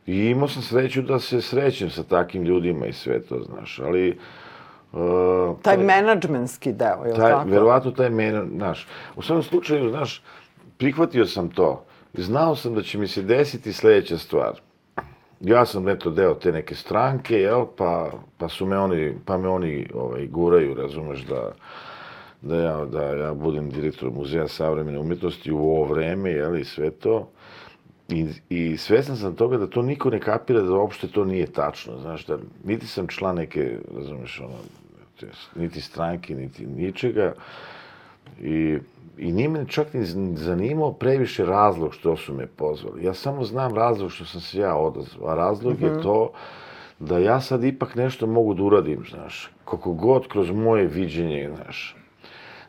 i imao sam sreću da se srećem sa takvim ljudima i sve to, znaš, ali... e, Taj menadžmentski deo, je li taj, tako? verovatno taj mene, znaš, u svakom slučaju, znaš, prihvatio sam to. Znao sam da će mi se desiti sledeća stvar. Ja sam eto deo te neke stranke, jel, pa, pa su me oni, pa me oni ovaj, guraju, razumeš, da, da, ja, da ja budem direktor muzeja savremene umjetnosti u ovo vreme, jel, i sve to. I, I svestan sam toga da to niko ne kapira da uopšte to nije tačno, znaš, da niti sam član neke, razumeš, ono, niti stranke, niti ničega. I, i nije me čak ni zanimao previše razlog što su me pozvali. Ja samo znam razlog što sam se ja odazvao, a razlog je to da ja sad ipak nešto mogu da uradim, znaš, koliko god kroz moje viđenje, znaš.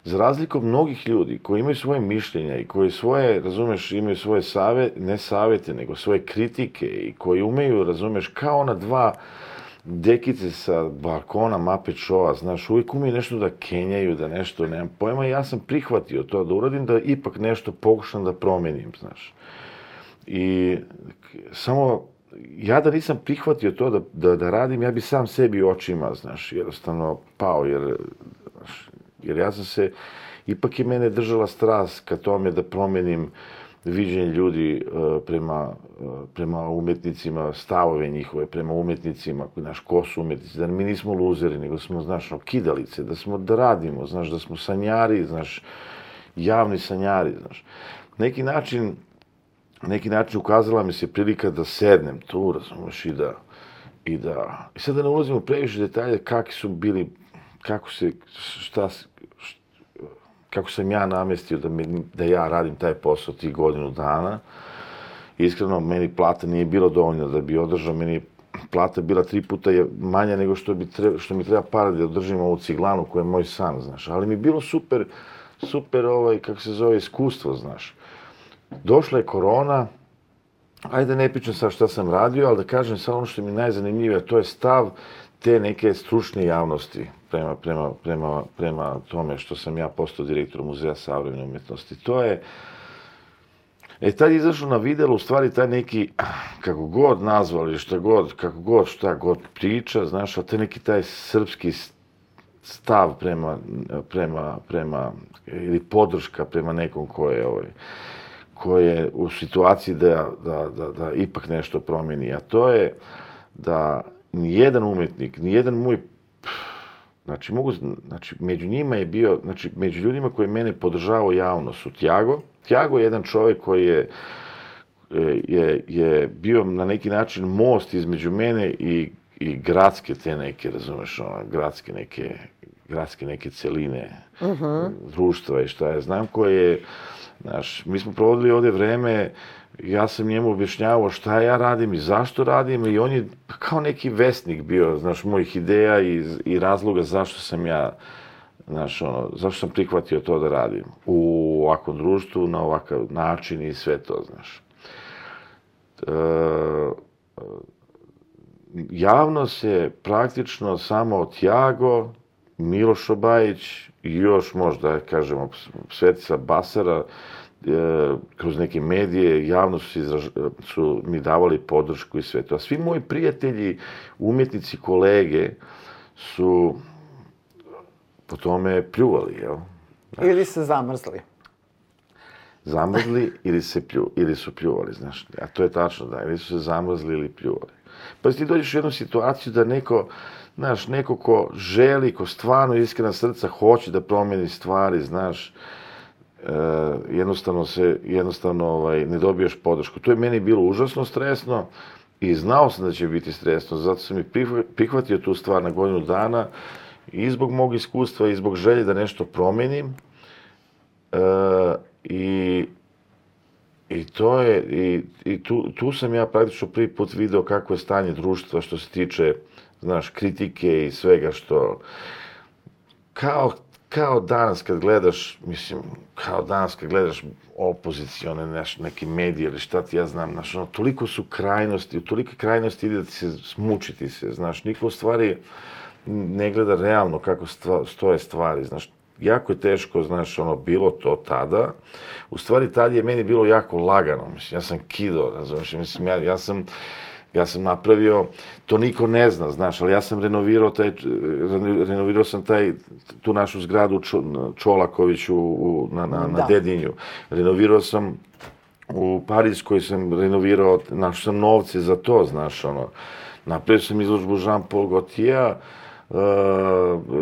Za razliku od mnogih ljudi koji imaju svoje mišljenja i koji svoje, razumeš, imaju svoje save, ne savete, nego svoje kritike i koji umeju, razumeš, kao ona dva dekice sa balkona Muppet Showa, znaš, uvijek umeju nešto da kenjaju, da nešto, nemam pojma, ja sam prihvatio to da uradim, da ipak nešto pokušam da promenim, znaš. I samo, ja da nisam prihvatio to da, da, da radim, ja bi sam sebi očima, znaš, jednostavno pao, jer, jer ja sam se, ipak je mene držala strast ka tome da promenim viđenje ljudi e, prema, e, prema umetnicima, stavove njihove prema umetnicima, znaš, ko su umetnici, da mi nismo luzeri, nego smo, znaš, no, kidalice, da smo, da radimo, znaš, da smo sanjari, znaš, javni sanjari, znaš. Neki način, neki način ukazala mi se prilika da sednem tu, razumeš, i da, i da, i sad da ne ulazimo previše detalje kakvi su bili, kako se, šta, kako sam ja namestio da, mi, da ja radim taj posao tih godinu dana. Iskreno, meni plata nije bilo dovoljna da bi održao, meni plata bila tri puta je manja nego što, bi treba, što mi treba para da održim ovu ciglanu koja je moj san, znaš. Ali mi bilo super, super ovaj, kako se zove, iskustvo, znaš. Došla je korona, ajde ne pričam sad šta sam radio, ali da kažem sad ono što mi je najzanimljivije, to je stav te neke stručne javnosti prema, prema, prema, prema tome što sam ja postao direktor Muzeja savremene umjetnosti. To je, E, tad je izašao na videlo, u stvari taj neki, kako god nazvali, šta god, kako god, šta god priča, znaš, a taj neki taj srpski stav prema, prema, prema, ili podrška prema nekom ko je, ovaj, ko je u situaciji da, da, da, da ipak nešto promeni, a to je da nijedan umetnik, nijedan moj Znači, mogu, znači, među njima je bio, znači, među ljudima koji mene podržavao javno su Tjago. Tjago je jedan čovjek koji je, e, je, je bio na neki način most između mene i, i gradske te neke, razumeš, ono, gradske neke, gradske neke celine, društva i šta ja znam, koje je, znaš, mi smo provodili ovdje vreme, ja sam njemu objašnjavao šta ja radim i zašto radim i on je kao neki vesnik bio, znaš, mojih ideja i, i razloga zašto sam ja, znaš, ono, zašto sam prihvatio to da radim u ovakvom društvu, na ovakav način i sve to, znaš. E, javno se praktično samo Tjago, Miloš Obajić i još možda, kažemo, Svetica Basara, kroz neke medije, javno su, izraž, su mi davali podršku i sve to. A svi moji prijatelji, umjetnici, kolege su po tome pljuvali, jel? Ili se zamrzli. zamrzli ili, se plju, ili su pljuvali, znaš. A to je tačno, da, ili su se zamrzli ili pljuvali. Pa ti dođeš u jednu situaciju da neko, znaš, neko ko želi, ko stvarno iskrena srca hoće da promeni stvari, znaš, e, jednostavno se, jednostavno ovaj, ne dobiješ podršku. To je meni bilo užasno stresno i znao sam da će biti stresno, zato sam i prihvatio tu stvar na godinu dana i zbog mog iskustva i zbog želje da nešto promenim. E, I I to je, i, i tu, tu sam ja praktično prvi put video kako je stanje društva što se tiče, znaš, kritike i svega što, kao, kao danas kad gledaš, mislim, kao danas kad gledaš opozicione neš, neki medije ili šta ti ja znam, znaš, ono, toliko su krajnosti, u tolike krajnosti ide da ti se smučiti se, znaš, niko u stvari ne gleda realno kako stva, stoje stvari, znaš, jako je teško, znaš, ono, bilo to tada. U stvari, tad je meni bilo jako lagano, mislim, ja sam kido, razumiješ, mislim, ja, ja sam, ja sam napravio, to niko ne zna, znaš, ali ja sam renovirao taj, renovirao sam taj, tu našu zgradu Čo, Čolaković u, u, na, na, na da. Dedinju. Renovirao sam u Parijskoj sam renovirao, našao sam novce za to, znaš, ono. Napravio sam izložbu Jean-Paul Gaultier, uh,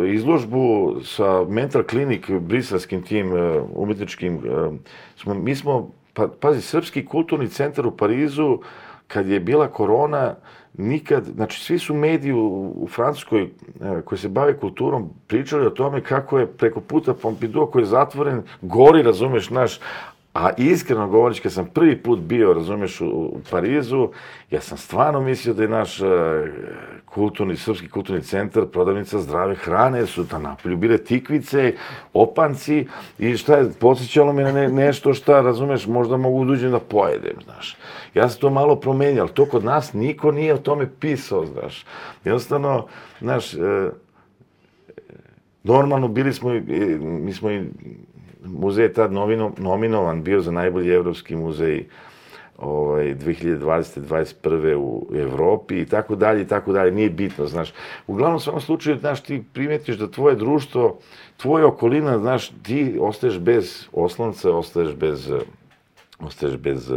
izložbu sa Mental Clinic, briselskim tim uh, umetničkim, uh, smo, mi smo, pa, pazi, Srpski kulturni centar u Parizu, kad je bila korona, nikad, znači svi su mediji u, u Francuskoj koji se bave kulturom pričali o tome kako je preko puta Pompidou koji je zatvoren, gori, razumeš, naš, A iskreno govoreći, kad sam prvi put bio, razumeš, u, Parizu, ja sam stvarno mislio da je naš uh, kulturni, srpski kulturni centar prodavnica zdrave hrane, su tam napolju bile tikvice, opanci i šta je, podsjećalo me na ne, nešto šta, razumeš, možda mogu uđem da pojedem, znaš. Ja sam to malo promenio, ali to kod nas niko nije o tome pisao, znaš. Jednostavno, znaš, uh, normalno bili smo, mi smo i muzej je tad novino, nominovan bio za najbolji evropski muzej ovaj, 2020. 21. u Evropi i tako dalje i tako dalje, nije bitno, znaš. Uglavnom, u svakom slučaju, znaš, ti primetiš da tvoje društvo, tvoja okolina, znaš, ti ostaješ bez oslonca, ostaješ bez, ostaješ bez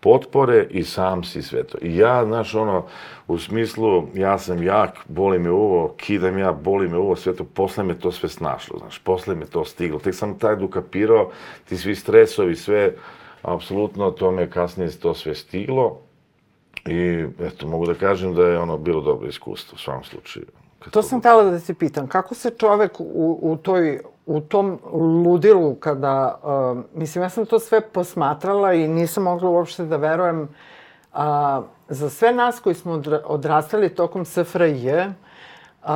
potpore i sam si sve to. I ja, znaš, ono, u smislu, ja sam jak, boli me uvo, kidam ja, boli me uvo, sve to, posle me to sve snašlo, znaš, posle me to stiglo. Tek sam taj dokapirao, ti svi stresovi, sve, apsolutno, to me kasnije to sve stiglo. I, eto, mogu da kažem da je ono bilo dobro iskustvo u svom slučaju. To, to sam htela da se pitam, kako se čovek u, u toj u tom ludilu kada, uh, mislim, ja sam to sve posmatrala i nisam mogla uopšte da verujem, uh, za sve nas koji smo odrastali tokom SFRJ, uh,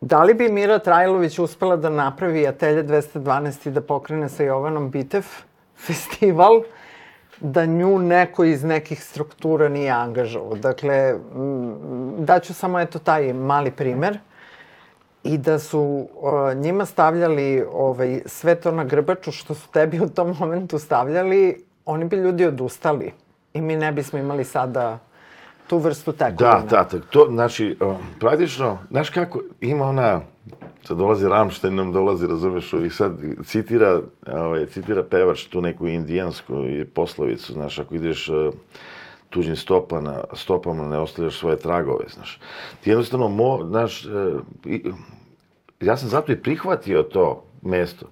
da li bi Mira Trajlović uspela da napravi Atelje 212 i da pokrene sa Jovanom Bitev festival, da nju neko iz nekih struktura nije angažovao. Dakle, daću samo eto taj mali primer i da su uh, njima stavljali ovaj, sve to na grbaču što su tebi u tom momentu stavljali, oni bi ljudi odustali. I mi ne bismo imali sada tu vrstu tekovina. Da, da, to, znači, uh, praktično, znaš kako, ima ona, sad dolazi Ramštajn, nam dolazi, razumeš, i sad citira, ovaj, citira pevač tu neku indijansku poslovicu, znaš, ako ideš uh, tuđim stopama, stopama ne ostavljaš svoje tragove, znaš. Ti jednostavno, mo, znaš, e, ja sam zato i prihvatio to mesto.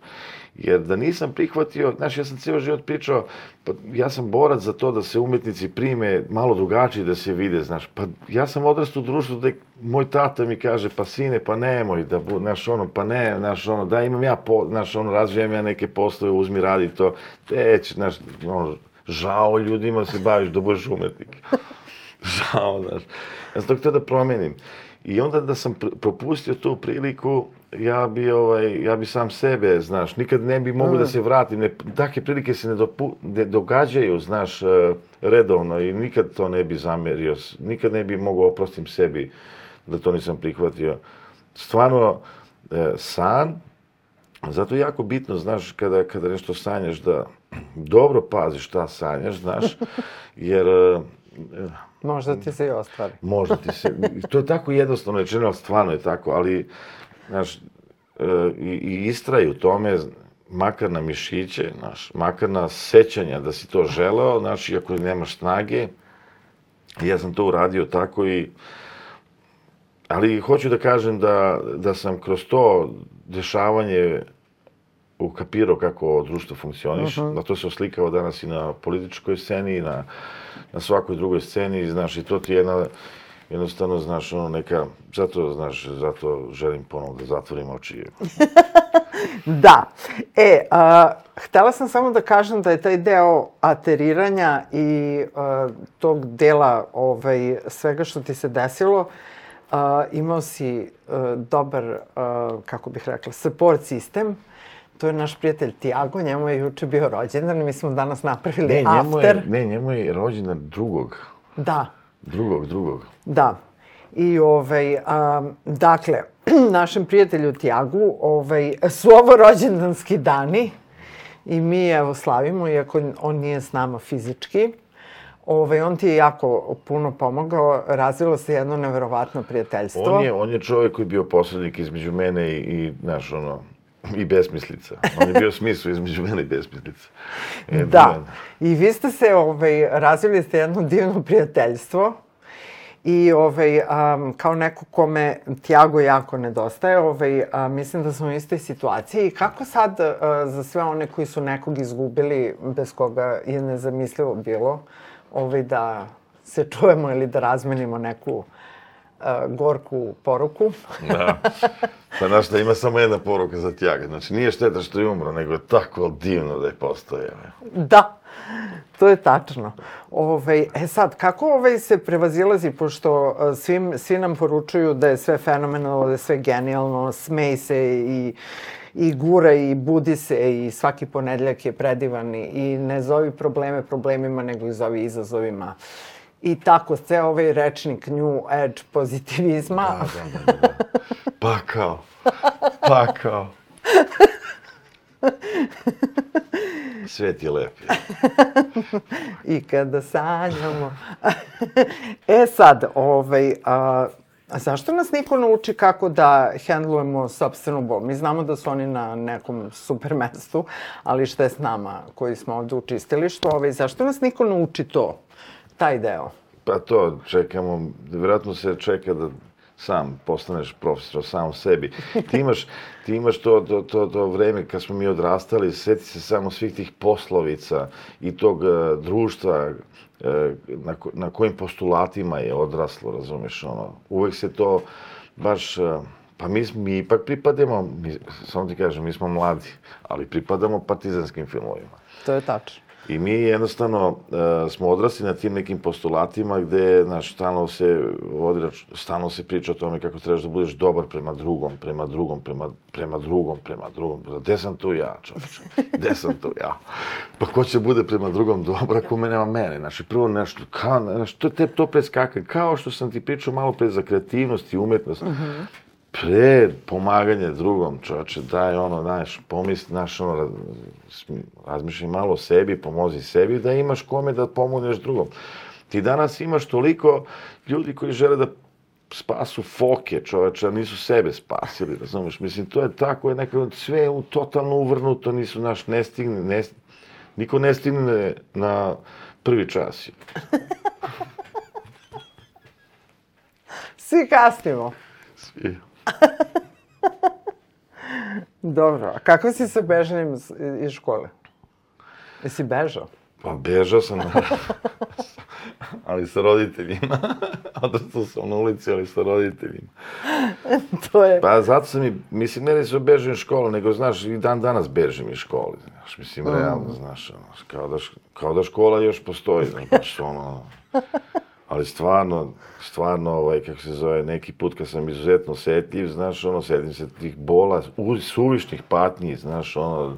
Jer da nisam prihvatio, znaš, ja sam cijelo život pričao, pa ja sam borac za to da se umetnici prime malo drugačije da se vide, znaš, pa ja sam odrastao u društvu da moj tata mi kaže, pa sine, pa nemoj da znaš, ono, pa ne, znaš, ono, da imam ja, po, znaš, ono, razvijem ja neke poslove, uzmi, radi to, teć, znaš, ono, žao ljudima se baviš da budeš umetnik. [LAUGHS] žao, znaš. Ja sam to htio da promenim. I onda da sam propustio tu priliku, ja bi, ovaj, ja bi sam sebe, znaš, nikad ne bi mogu da se vratim. Ne, takve prilike se ne, dopu, ne događaju, znaš, eh, redovno i nikad to ne bi zamerio. Nikad ne bi mogao oprostim sebi da to nisam prihvatio. Stvarno, eh, san, zato je jako bitno, znaš, kada, kada nešto sanjaš da dobro paziš šta sanjaš, znaš, jer... E, možda ti se i ostvari. Možda ti se. To je tako jednostavno rečeno, ali stvarno je tako, ali, znaš, e, i, i istraju tome, makar na mišiće, znaš, makar na sećanja da si to želeo, znaš, iako nemaš snage, ja sam to uradio tako i ali hoću da kažem da, da sam kroz to dešavanje ukapirao kako društvo funkcioniš, uh -huh. da to se oslikao danas i na političkoj sceni i na, na svakoj drugoj sceni, znaš, i to ti je jedna, jednostavno, znaš, ono, neka, zato, znaš, zato želim ponovo da zatvorim oči. [LAUGHS] da. E, a, htela sam samo da kažem da je taj deo ateriranja i a, tog dela ovaj, svega što ti se desilo, a, imao si a, dobar, a, kako bih rekla, support sistem, To je naš prijatelj Tiago, njemu je juče bio rođendan, mi smo danas napravili ne, njemu after. Je, ne, njemu je rođendan drugog. Da. Drugog, drugog. Da. I ovaj, a, dakle, [CLEARS THROAT] našem prijatelju Tiagu ovaj, su ovo rođendanski dani i mi evo slavimo, iako on nije s nama fizički. Ovaj, on ti je jako puno pomogao, razvilo se jedno neverovatno prijateljstvo. On je, on je čovjek koji je bio posrednik između mene i, i znaš, ono, i besmislica. On je bio smisao između mene i besmislica. E, [LAUGHS] da. I vi ste se, ovaj, razvili ste jedno divno prijateljstvo i ovaj, um, kao neko kome Tiago jako nedostaje, ovaj, a, mislim da smo u istoj situaciji. Kako sad a, za sve one koji su nekog izgubili, bez koga je nezamislivo bilo, ovaj, da se čujemo ili da razmenimo neku uh, gorku poruku. da. Pa znaš da ima samo jedna poruka za tjaga. Znači nije šteta što je umro, nego je tako divno da je postoje. Da, to je tačno. Ove, e sad, kako ovaj se prevazilazi, pošto svim, svi nam poručuju da je sve fenomenalno, da je sve genijalno, smej se i, i gura i budi se i svaki ponedljak je predivan i ne zovi probleme problemima, nego i zovi izazovima. I tako, ceo ovaj rečnik New Edge pozitivizma. Da, da, da, da. Pa kao. Pa kao. Svet je lep. [LAUGHS] I kada sanjamo. [LAUGHS] e sad, ovaj, a, a zašto nas niko nauči kako da hendlujemo sobstvenu bol? Mi znamo da su oni na nekom super mestu, ali šta je s nama koji smo ovde u čistilištu? Ovaj, zašto nas niko nauči to? Taj deo? Pa to, čekamo, vjerojatno se čeka da sam postaneš profesor sam sebi. Ti imaš, ti imaš to, to, to, to vreme kad smo mi odrastali, seti se samo svih tih poslovica i tog uh, društva uh, na, ko, na kojim postulatima je odraslo, razumeš, ono. Uvek se to baš... Uh, pa mi, mi ipak pripadamo, mi, samo ti kažem, mi smo mladi, ali pripadamo partizanskim filmovima. To je tačno. I mi jednostavno uh, smo odrasli na tim nekim postulatima gde, znaš, stalno se vodi, stalno se priča o tome kako trebaš da budeš dobar prema drugom, prema drugom, prema, prema drugom, prema drugom. Gde sam tu ja, čovječe? Gde sam tu ja? Pa ko će bude prema drugom dobar ako me nema mene? Znači, prvo nešto, kao, znaš, to, te, to preskakanje, kao što sam ti pričao malo pre za kreativnost i umetnost. Uh -huh pre pomaganje drugom, čovječe, daj ono, znaš, pomisli, znaš, ono, razmišljaj malo o sebi, pomozi sebi, da imaš kome da pomogneš drugom. Ti danas imaš toliko ljudi koji žele da spasu foke, čoveče, a nisu sebe spasili, razumeš? Mislim, to je tako, je nekako sve u totalno uvrnuto, nisu naš, ne stigne, ne, niko ne stigne na prvi čas. [LAUGHS] Svi kasnimo. Svi. [LAUGHS] Dobro, a kako si se bežanim iz škole? Jesi bežao? Pa bežao sam, ali sa roditeljima. [LAUGHS] Odrastao sam na ulici, ali sa roditeljima. [LAUGHS] to je... Pa zato sam i, mislim, ne da se bežim iz škole, nego, znaš, i dan danas bežim iz škole. Znaš, mislim, mm. realno, znaš, ono, kao da, kao da škola još postoji, znaš, ono... Ali stvarno, stvarno, ovaj, kako se zove, neki put kad sam izuzetno setljiv, znaš, ono, setim se tih bola, suvišnih patnji, znaš, ono,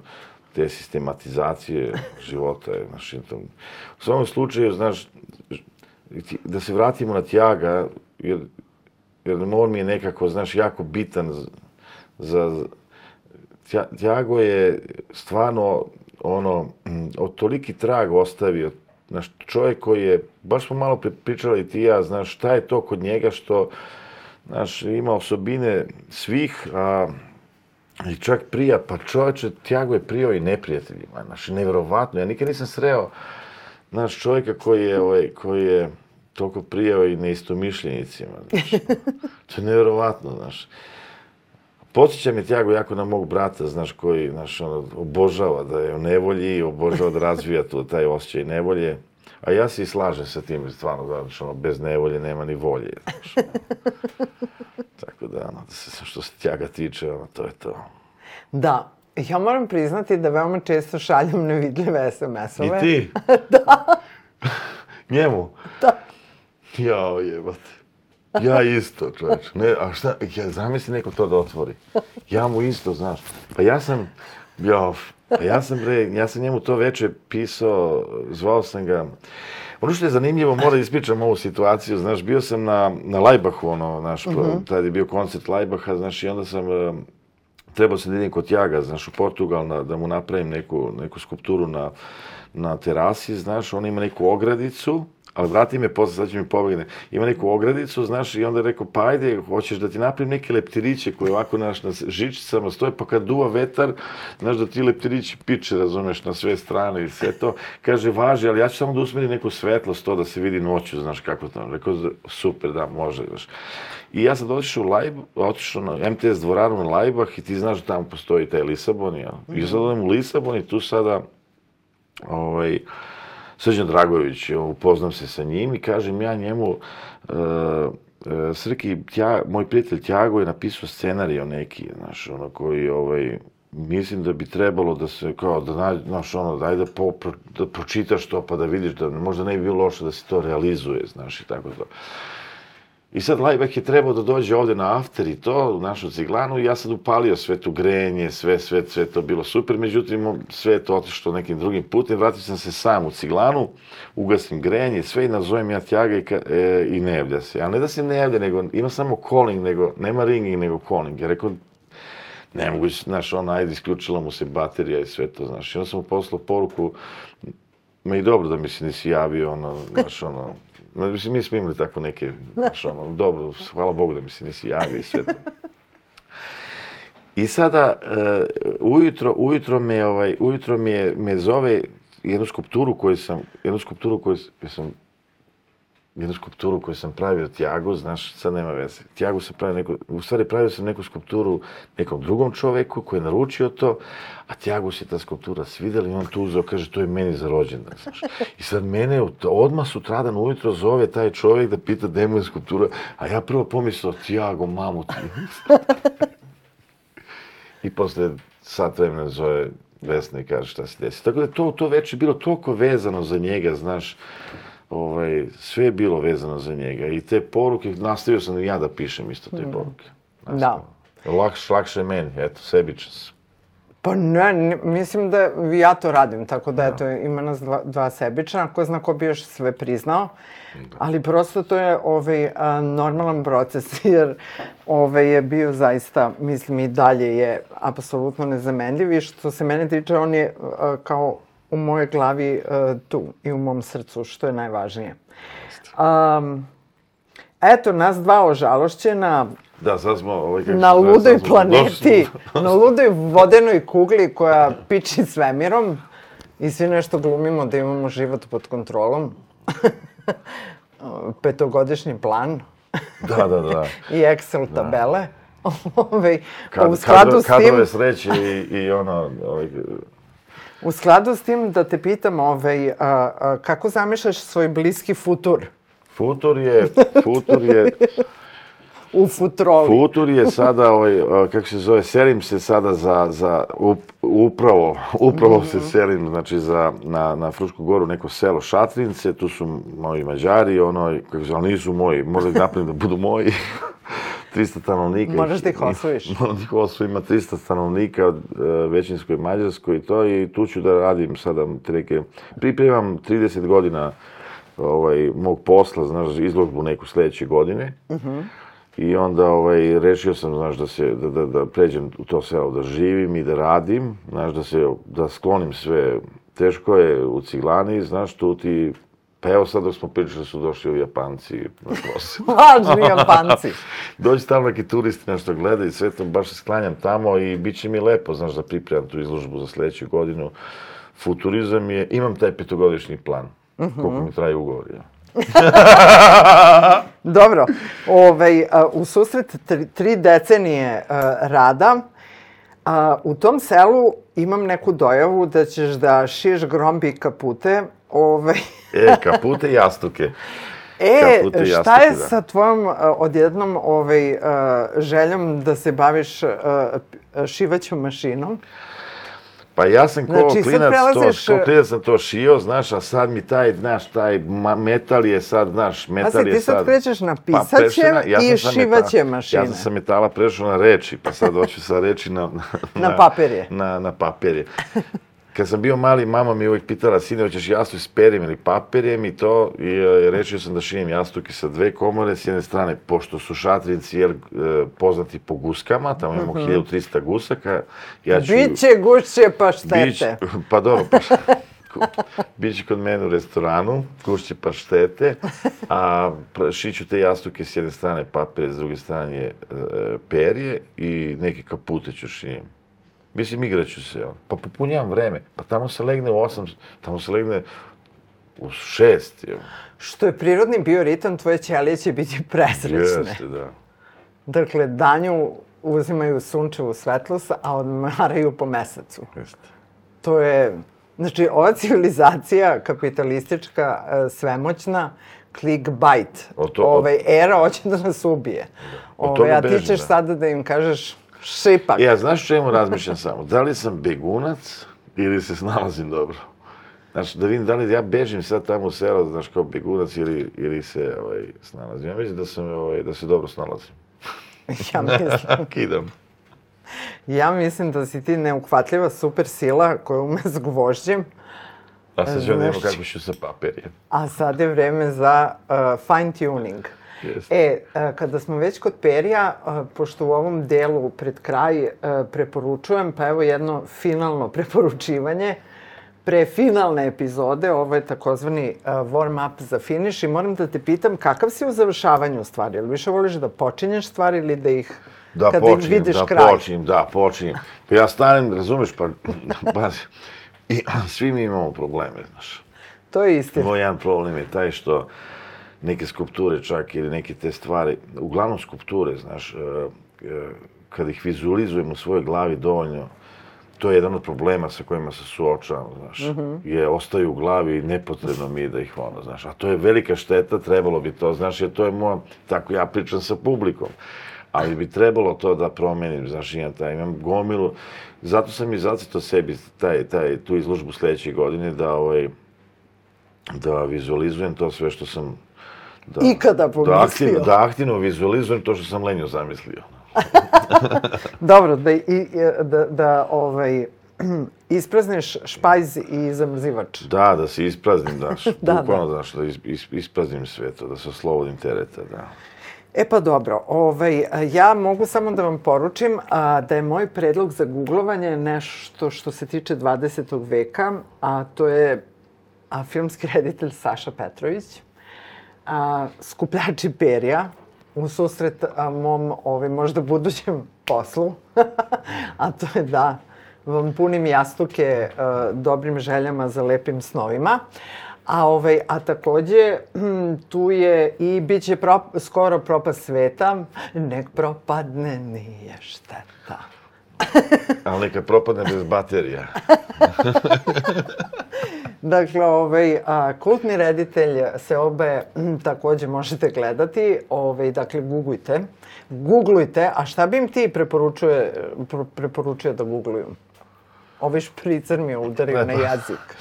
te sistematizacije života, [LAUGHS] znaš. U svom slučaju, znaš, da se vratimo na Tjaga, jer, jer on mi je nekako, znaš, jako bitan za Tjago je stvarno, ono, od toliki trag ostavio Znaš, čovjek koji je, baš smo malo pričali ti ja, znaš, šta je to kod njega što, znaš, ima osobine svih, a, i čak prija, pa čovječe, Tjago je prijao i neprijateljima, znaš, nevjerovatno, ja nikad nisam sreo, znaš, čovjeka koji je, ovaj, koji je toliko prijao i neistomišljenicima. Znaš. [LAUGHS] to je nevjerovatno, znaš. Podsjeća me Tjago jako na mog brata, znaš, koji, znaš, ono, obožava da je u nevolji, obožava da razvija to, taj osjećaj nevolje. A ja se i slažem sa tim, stvarno, da, znaš, ono, bez nevolje nema ni volje, znaš. [LAUGHS] Tako da, ono, da se, što se Tjaga tiče, ono, to je to. Da, ja moram priznati da veoma često šaljem nevidljive SMS-ove. I ti? [LAUGHS] da. [LAUGHS] Njemu? Da. Jao, jebate. Ja isto, čovječ. Ne, a šta, ja zamisli neko to da otvori. Ja mu isto, znaš. Pa ja sam, ja, pa ja sam, bre, ja sam njemu to veče pisao, zvao sam ga. Ono što je zanimljivo, moram da ispričam ovu situaciju, znaš, bio sam na, na Lajbahu, ono, znaš, uh -huh. tad je bio koncert Lajbaha, znaš, i onda sam, uh, trebao sam da idem kod Jaga, znaš, u Portugal, na, da mu napravim neku, neku skulpturu na, na terasi, znaš, on ima neku ogradicu, ali vrati me posle, sad će mi pobegne. Ima neku ogradicu, znaš, i onda je rekao, pa ajde, hoćeš da ti napravim neke leptiriće koje ovako, znaš, na žičicama stoje, pa kad duva vetar, znaš, da ti leptirići piče, razumeš, na sve strane i sve to. Kaže, važi, ali ja ću samo da usmerim neku svetlost, to da se vidi noću, znaš, kako to. Rekao, super, da, može, znaš. I ja sam otišao u Lajb, otišao na MTS dvoranu na Lajbah i ti znaš da tamo postoji taj Lisabon, ja. I sad odem u Lisabon i tu sada, ovaj, Srđan Dragović, upoznam se sa njim i kažem ja njemu, uh, uh, Srki, tja, moj prijatelj Tjago je napisao scenarij o neki, znaš, ono koji, ovaj, mislim da bi trebalo da se, kao, da nađe, znaš, ono, daj da, po, da pročitaš to pa da vidiš da možda ne bi bilo loše da se to realizuje, znaš, i tako to. I sad Lajbek je trebao da dođe ovde na after i to, u našu ciglanu, i ja sad upalio sve tu grenje, sve, sve, sve to bilo super, međutim, sve je to otišlo nekim drugim putem, vratio sam se sam u ciglanu, ugasim grenje, sve i nazovem ja Tjaga i, ka, e, i ne javlja se. A ne da se ne javlja, nego ima samo calling, nego, nema ringing, nego calling. Ja rekao, ne mogu, znaš, ona, ajde, isključila mu se baterija i sve to, znaš. I onda sam mu poslao poruku, ma i dobro da mi se nisi javio, ono, znaš, ono, Mislim, mi smo imali tako neke, znaš, ono, dobro, hvala Bogu da mi se nisi javio i sve to. I sada, uh, ujutro, ujutro me, ovaj, ujutro me, me zove jednu skulpturu koju sam, jednu skulpturu koju sam jednu skulpturu koju sam pravio Tiago, znaš, sad nema veze. Tiago sam pravio neku, u stvari pravio sam neku skulpturu nekom drugom čoveku koji je naručio to, a Tiago se ta skulptura svidela i on tu uzeo, kaže, to je meni za rođendan, znaš. I sad mene odmah sutradan ujutro zove taj čovek da pita gde mu je skulptura, a ja prvo pomislio, Tiago, mamu ti. I posle sat vremena zove Vesna i kaže šta se desi. Tako da to, to već je bilo toliko vezano za njega, znaš, ovaj, sve je bilo vezano za njega. I te poruke, nastavio sam i ja da pišem isto te poruke. Da. Lakše, lakše meni, eto, sebičan sam. Pa ne, ne, mislim da ja to radim, tako da, eto, ima nas dva, dva sebična, ko zna ko bi još sve priznao, da. ali prosto to je ovaj, a, normalan proces, [LAUGHS] jer ovaj, je bio zaista, mislim, i dalje je apsolutno nezamenljiv i što se mene tiče, on je a, kao u mojoj glavi uh, tu i u mom srcu, što je najvažnije. Um, eto, nas dva ožalošćena, Da, sad smo... Ovaj, kako na ludoj planeti, [LAUGHS] na ludoj vodenoj kugli koja piči svemirom i svi nešto glumimo da imamo život pod kontrolom. [LAUGHS] Petogodišnji plan. da, da, da. [LAUGHS] I Excel da. tabele. Ove, Kad, u skladu s tim... Kadrove sreće i, i ono, ovaj, U skladu s tim da te pitam, ovaj, a, a, kako zamišljaš svoj bliski futur? Futur je, futur je... U futrovi. Futur je sada, ovaj, kako se zove, selim se sada za, za up, upravo, upravo mm -hmm. se selim, znači, za, na, na Frušku goru, neko selo Šatrince, tu su moji mađari, ono, kako se, ali nisu moji, možda ih napravim da budu moji. 300 stanovnika. Možeš da ih osvojiš. [LAUGHS] Moram da ih osvojim, ima 300 stanovnika od uh, većinskoj Mađarskoj i to i tu ću da radim sada treke. Pripremam 30 godina ovaj, mog posla, znaš, izložbu neku sledeće godine. Uh mhm. -huh. I onda ovaj, rešio sam, znaš, da, se, da, da, da pređem u to selo, da živim i da radim, znaš, da, se, da sklonim sve. Teško je u Ciglani, znaš, tu ti Pa evo sad dok smo pričali su došli ovi Japanci na. Lažni [LAUGHS] Japanci. [LAUGHS] Dođi tamo neki turisti nešto gledaju i sve to, baš se sklanjam tamo i bit će mi lepo, znaš, da pripremam tu izložbu za sledeću godinu. Futurizam je, imam taj petogodišnji plan, uh -huh. koliko mi traje ugovor, ja. [LAUGHS] Dobro, ovaj, u susret tri, tri decenije a, rada, a, u tom selu imam neku dojavu da ćeš da šiješ grombi kapute. Ovaj, E, kapute i jastuke. [LAUGHS] E, Kapute i šta jastuke, je da. sa tvojom uh, odjednom ovaj, uh, željom da se baviš uh, šivaćom mašinom? Pa ja sam ko Znači, sad klinac, prelaziš, to, ko klinac sam to šio, znaš, a sad mi taj, znaš, taj metal je sad, znaš, metal je ti sad sad... krećeš na Pa, pisaće na- ja i šivaće mašine. Ja sam sa metala prešao na reči, pa sad hoću sa reči na... Na papirje. Na, na papirje. Kad sam bio mali, mama mi je uvijek pitala, sine, hoćeš jastuk s perjem ili papirjem i to, i e, rečio sam da šijem jastuke sa dve komore, s jedne strane, pošto su šatrinci jel, e, poznati po guskama, tamo imamo 1300 gusaka, ja ću... Biće gušće paštete. Bić- pa dobro, pa Biće kod mene u restoranu, kušće paštete, a šiću te jastuke s jedne strane papir, s druge strane e, perje i neke kapute ću šijem. Mislim, igraću se, jel? pa popunjavam vreme. Pa tamo se legne u osam, tamo se legne u šest, jel? Što je prirodni bioritam, tvoje ćelije će biti presrećne. Jeste, da. Dakle, danju uzimaju sunčevu svetlost, a odmaraju po mesecu. Jeste. To je, znači, ova civilizacija kapitalistička, e, svemoćna, clickbait. O to- Ovaj, era hoće da nas ubije. Od Ovaj, toga a ti ćeš da. sada da im kažeš šipak. E, a znaš čemu razmišljam samo? Da li sam begunac ili se snalazim dobro? Znači, da vidim da li ja bežim sad tamo u selo, znaš, kao begunac ili, ili se ovaj, snalazim. Ja mislim da, sam, ovaj, da se dobro snalazim. Ja mislim, [LAUGHS] Kidam. ja mislim da si ti neuhvatljiva super sila koja ume s gvožđem, A sad ću vidimo Znaš- kako ću sa papirjem. a sad je vreme za uh, fine tuning. Jeste. E, kada smo već kod perija, pošto u ovom delu pred kraj uh, preporučujem, pa evo jedno finalno [LAUGHS] preporučivanje, pre finalne epizode, ovo je takozvani warm up za finish i moram da te pitam kakav si u završavanju stvari? Ili više voliš da počinješ stvari ili da ih, Da kada počinjem, vidiš da kraj? počinjem, da počinjem. Pa ja stanem, razumeš, pa, [LAUGHS] pazi, i svi mi imamo probleme, znaš. To je istina. Moj jedan problem je taj što neke skulpture čak ili neke te stvari, uglavnom skulpture, znaš, e, e, kad ih vizualizujem u svojoj glavi dovoljno, to je jedan od problema sa kojima se suočavam, znaš, je ostaju u glavi i nepotrebno mi je da ih ono, znaš, a to je velika šteta, trebalo bi to, znaš, jer to je moja, tako ja pričam sa publikom, ali bi trebalo to da promenim, znaš, imam, taj, imam gomilu, zato sam i zacito sebi taj, taj, tu izložbu sledeće godine da, ovaj, da vizualizujem to sve što sam da, Ikada da, pomislio. aktivno, da aktivno vizualizujem to što sam lenjo zamislio. [LAUGHS] Dobro, da, i, i- da, da ovaj, [CLEARS THROAT] isprazniš špajz i zamrzivač. Da, da se ispraznim, [LAUGHS] daš, Da, bukvalno, znaš, da is, is, ispraznim sve to, da se oslobodim tereta, da. E pa dobro, ovaj, ja mogu samo da vam poručim a, da je moj predlog za googlovanje nešto što se tiče 20. veka, a to je a, filmski reditelj Saša Petrović, a, skupljači perja, u susret a, mom ovaj, možda budućem poslu, [LAUGHS] a to je da vam punim jastuke a, dobrim željama za lepim snovima. A, ovaj, a takođe, hm, tu je i bit će prop, skoro propast sveta, nek propadne nije šteta. Ali neka propadne bez baterija. [LAUGHS] Dakle, ovaj, a, kultni reditelj se obe hm, takođe možete gledati. Ovaj, dakle, googlujte. Googlujte, a šta bi im ti preporučuje, pro- preporučio da googluju? Ovaj špricer mi je udario na [LAUGHS] jezik.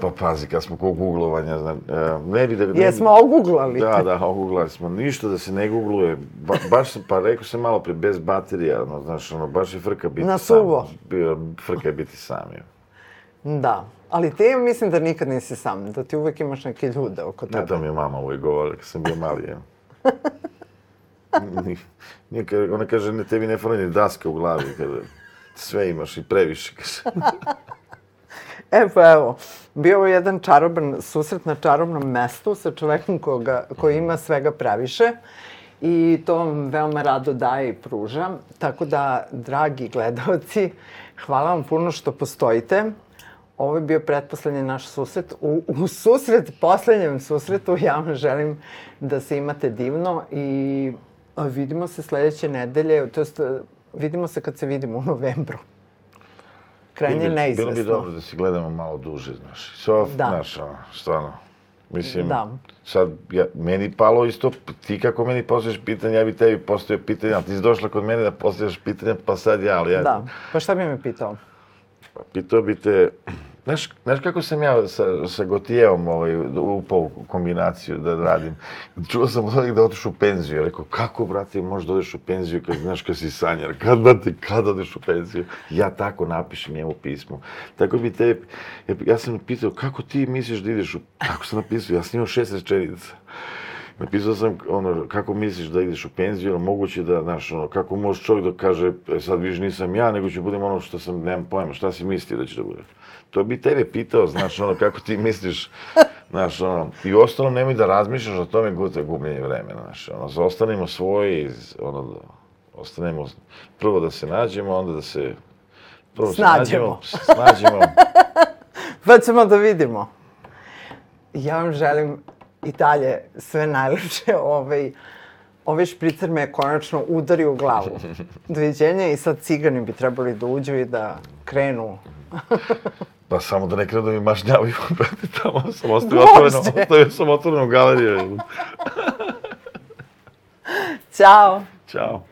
Pa pazi, kad smo kod googlovanja, zna, e, ne bi da... Ne Jesmo oguglali? Da, da, oguglali smo. Ništa da se ne googluje. Ba, baš sam, pa rekao sam malo pre, bez baterija, ono, znaš, ono, baš je frka biti Na sam. suvo. Bio, frka je biti sam, je. Da. Ali ti mislim da nikad nisi sam, da ti uvek imaš neke ljude oko Ne, tebe. to mi je mama uvijek govorila kad sam bio mali. [LAUGHS] Ni- Nije, ona kaže, ne, tebi ne fali ni daska u glavi, kada sve imaš i previše, kaže. [LAUGHS] E pa evo, bio je jedan čaroban susret na čarobnom mestu sa čovekom koga, koji ima svega previše i to vam veoma rado daje i pruža. Tako da, dragi gledalci, hvala vam puno što postojite. Ovo je bio pretposlednji naš susret. U, u susret, poslednjem susretu, ja vam želim da se imate divno i vidimo se sledeće nedelje, to jest vidimo se kad se vidimo u novembru. Krajnje bi- neizvesno. Bilo bi dobro da se gledamo malo duže, znaš. Svo, Da. znaš, ono, stvarno. Mislim, Da. sad, ja, meni palo isto, ti kako meni postavljaš pitanje, ja bi tebi postavio pitanje, ali ti si došla kod mene da postavljaš pitanje, pa sad ja, ali ja... Da, pa šta bi me pitao? Pitao bi te, znaš, znaš kako sam ja sa, sa Gotijevom ovaj, upao u kombinaciju da radim? Čuo sam od onih da otiš u penziju. Ja rekao, kako, brate, možeš da odeš u penziju kad znaš kad si sanjar? Kad, brate, kad odeš u penziju? Ja tako napišem njemu pismo. Tako bi te, ja, sam pitao, kako ti misliš da ideš u... Tako sam napisao, ja sam imao šest rečenica. Napisao sam, ono, kako misliš da ideš u penziju, ono, moguće da, znaš, ono, kako može čovjek da kaže, e, sad više nisam ja, nego ću budem ono što sam, nemam pojma, šta si mislio da će da bude. To bi tebe pitao, znaš, ono, kako ti misliš, znaš, ono, i u ostalom nemoj da razmišljaš o tome gute gubljenje vremena, znaš, ono, zaostanemo svoje, iz, ono, ostanemo, prvo da se nađemo, onda da se, prvo Snađemo. se nađemo, snađemo, [LAUGHS] Pa ćemo da vidimo. Ja vam želim i dalje sve najlepše. Ovaj, ovaj špricer me je konačno udario u glavu. [LAUGHS] Doviđenja i sad cigani bi trebali da uđu i da krenu. [LAUGHS] Па само да не крия да ми маш няма и там само оставя самото на галерия. Чао! Чао!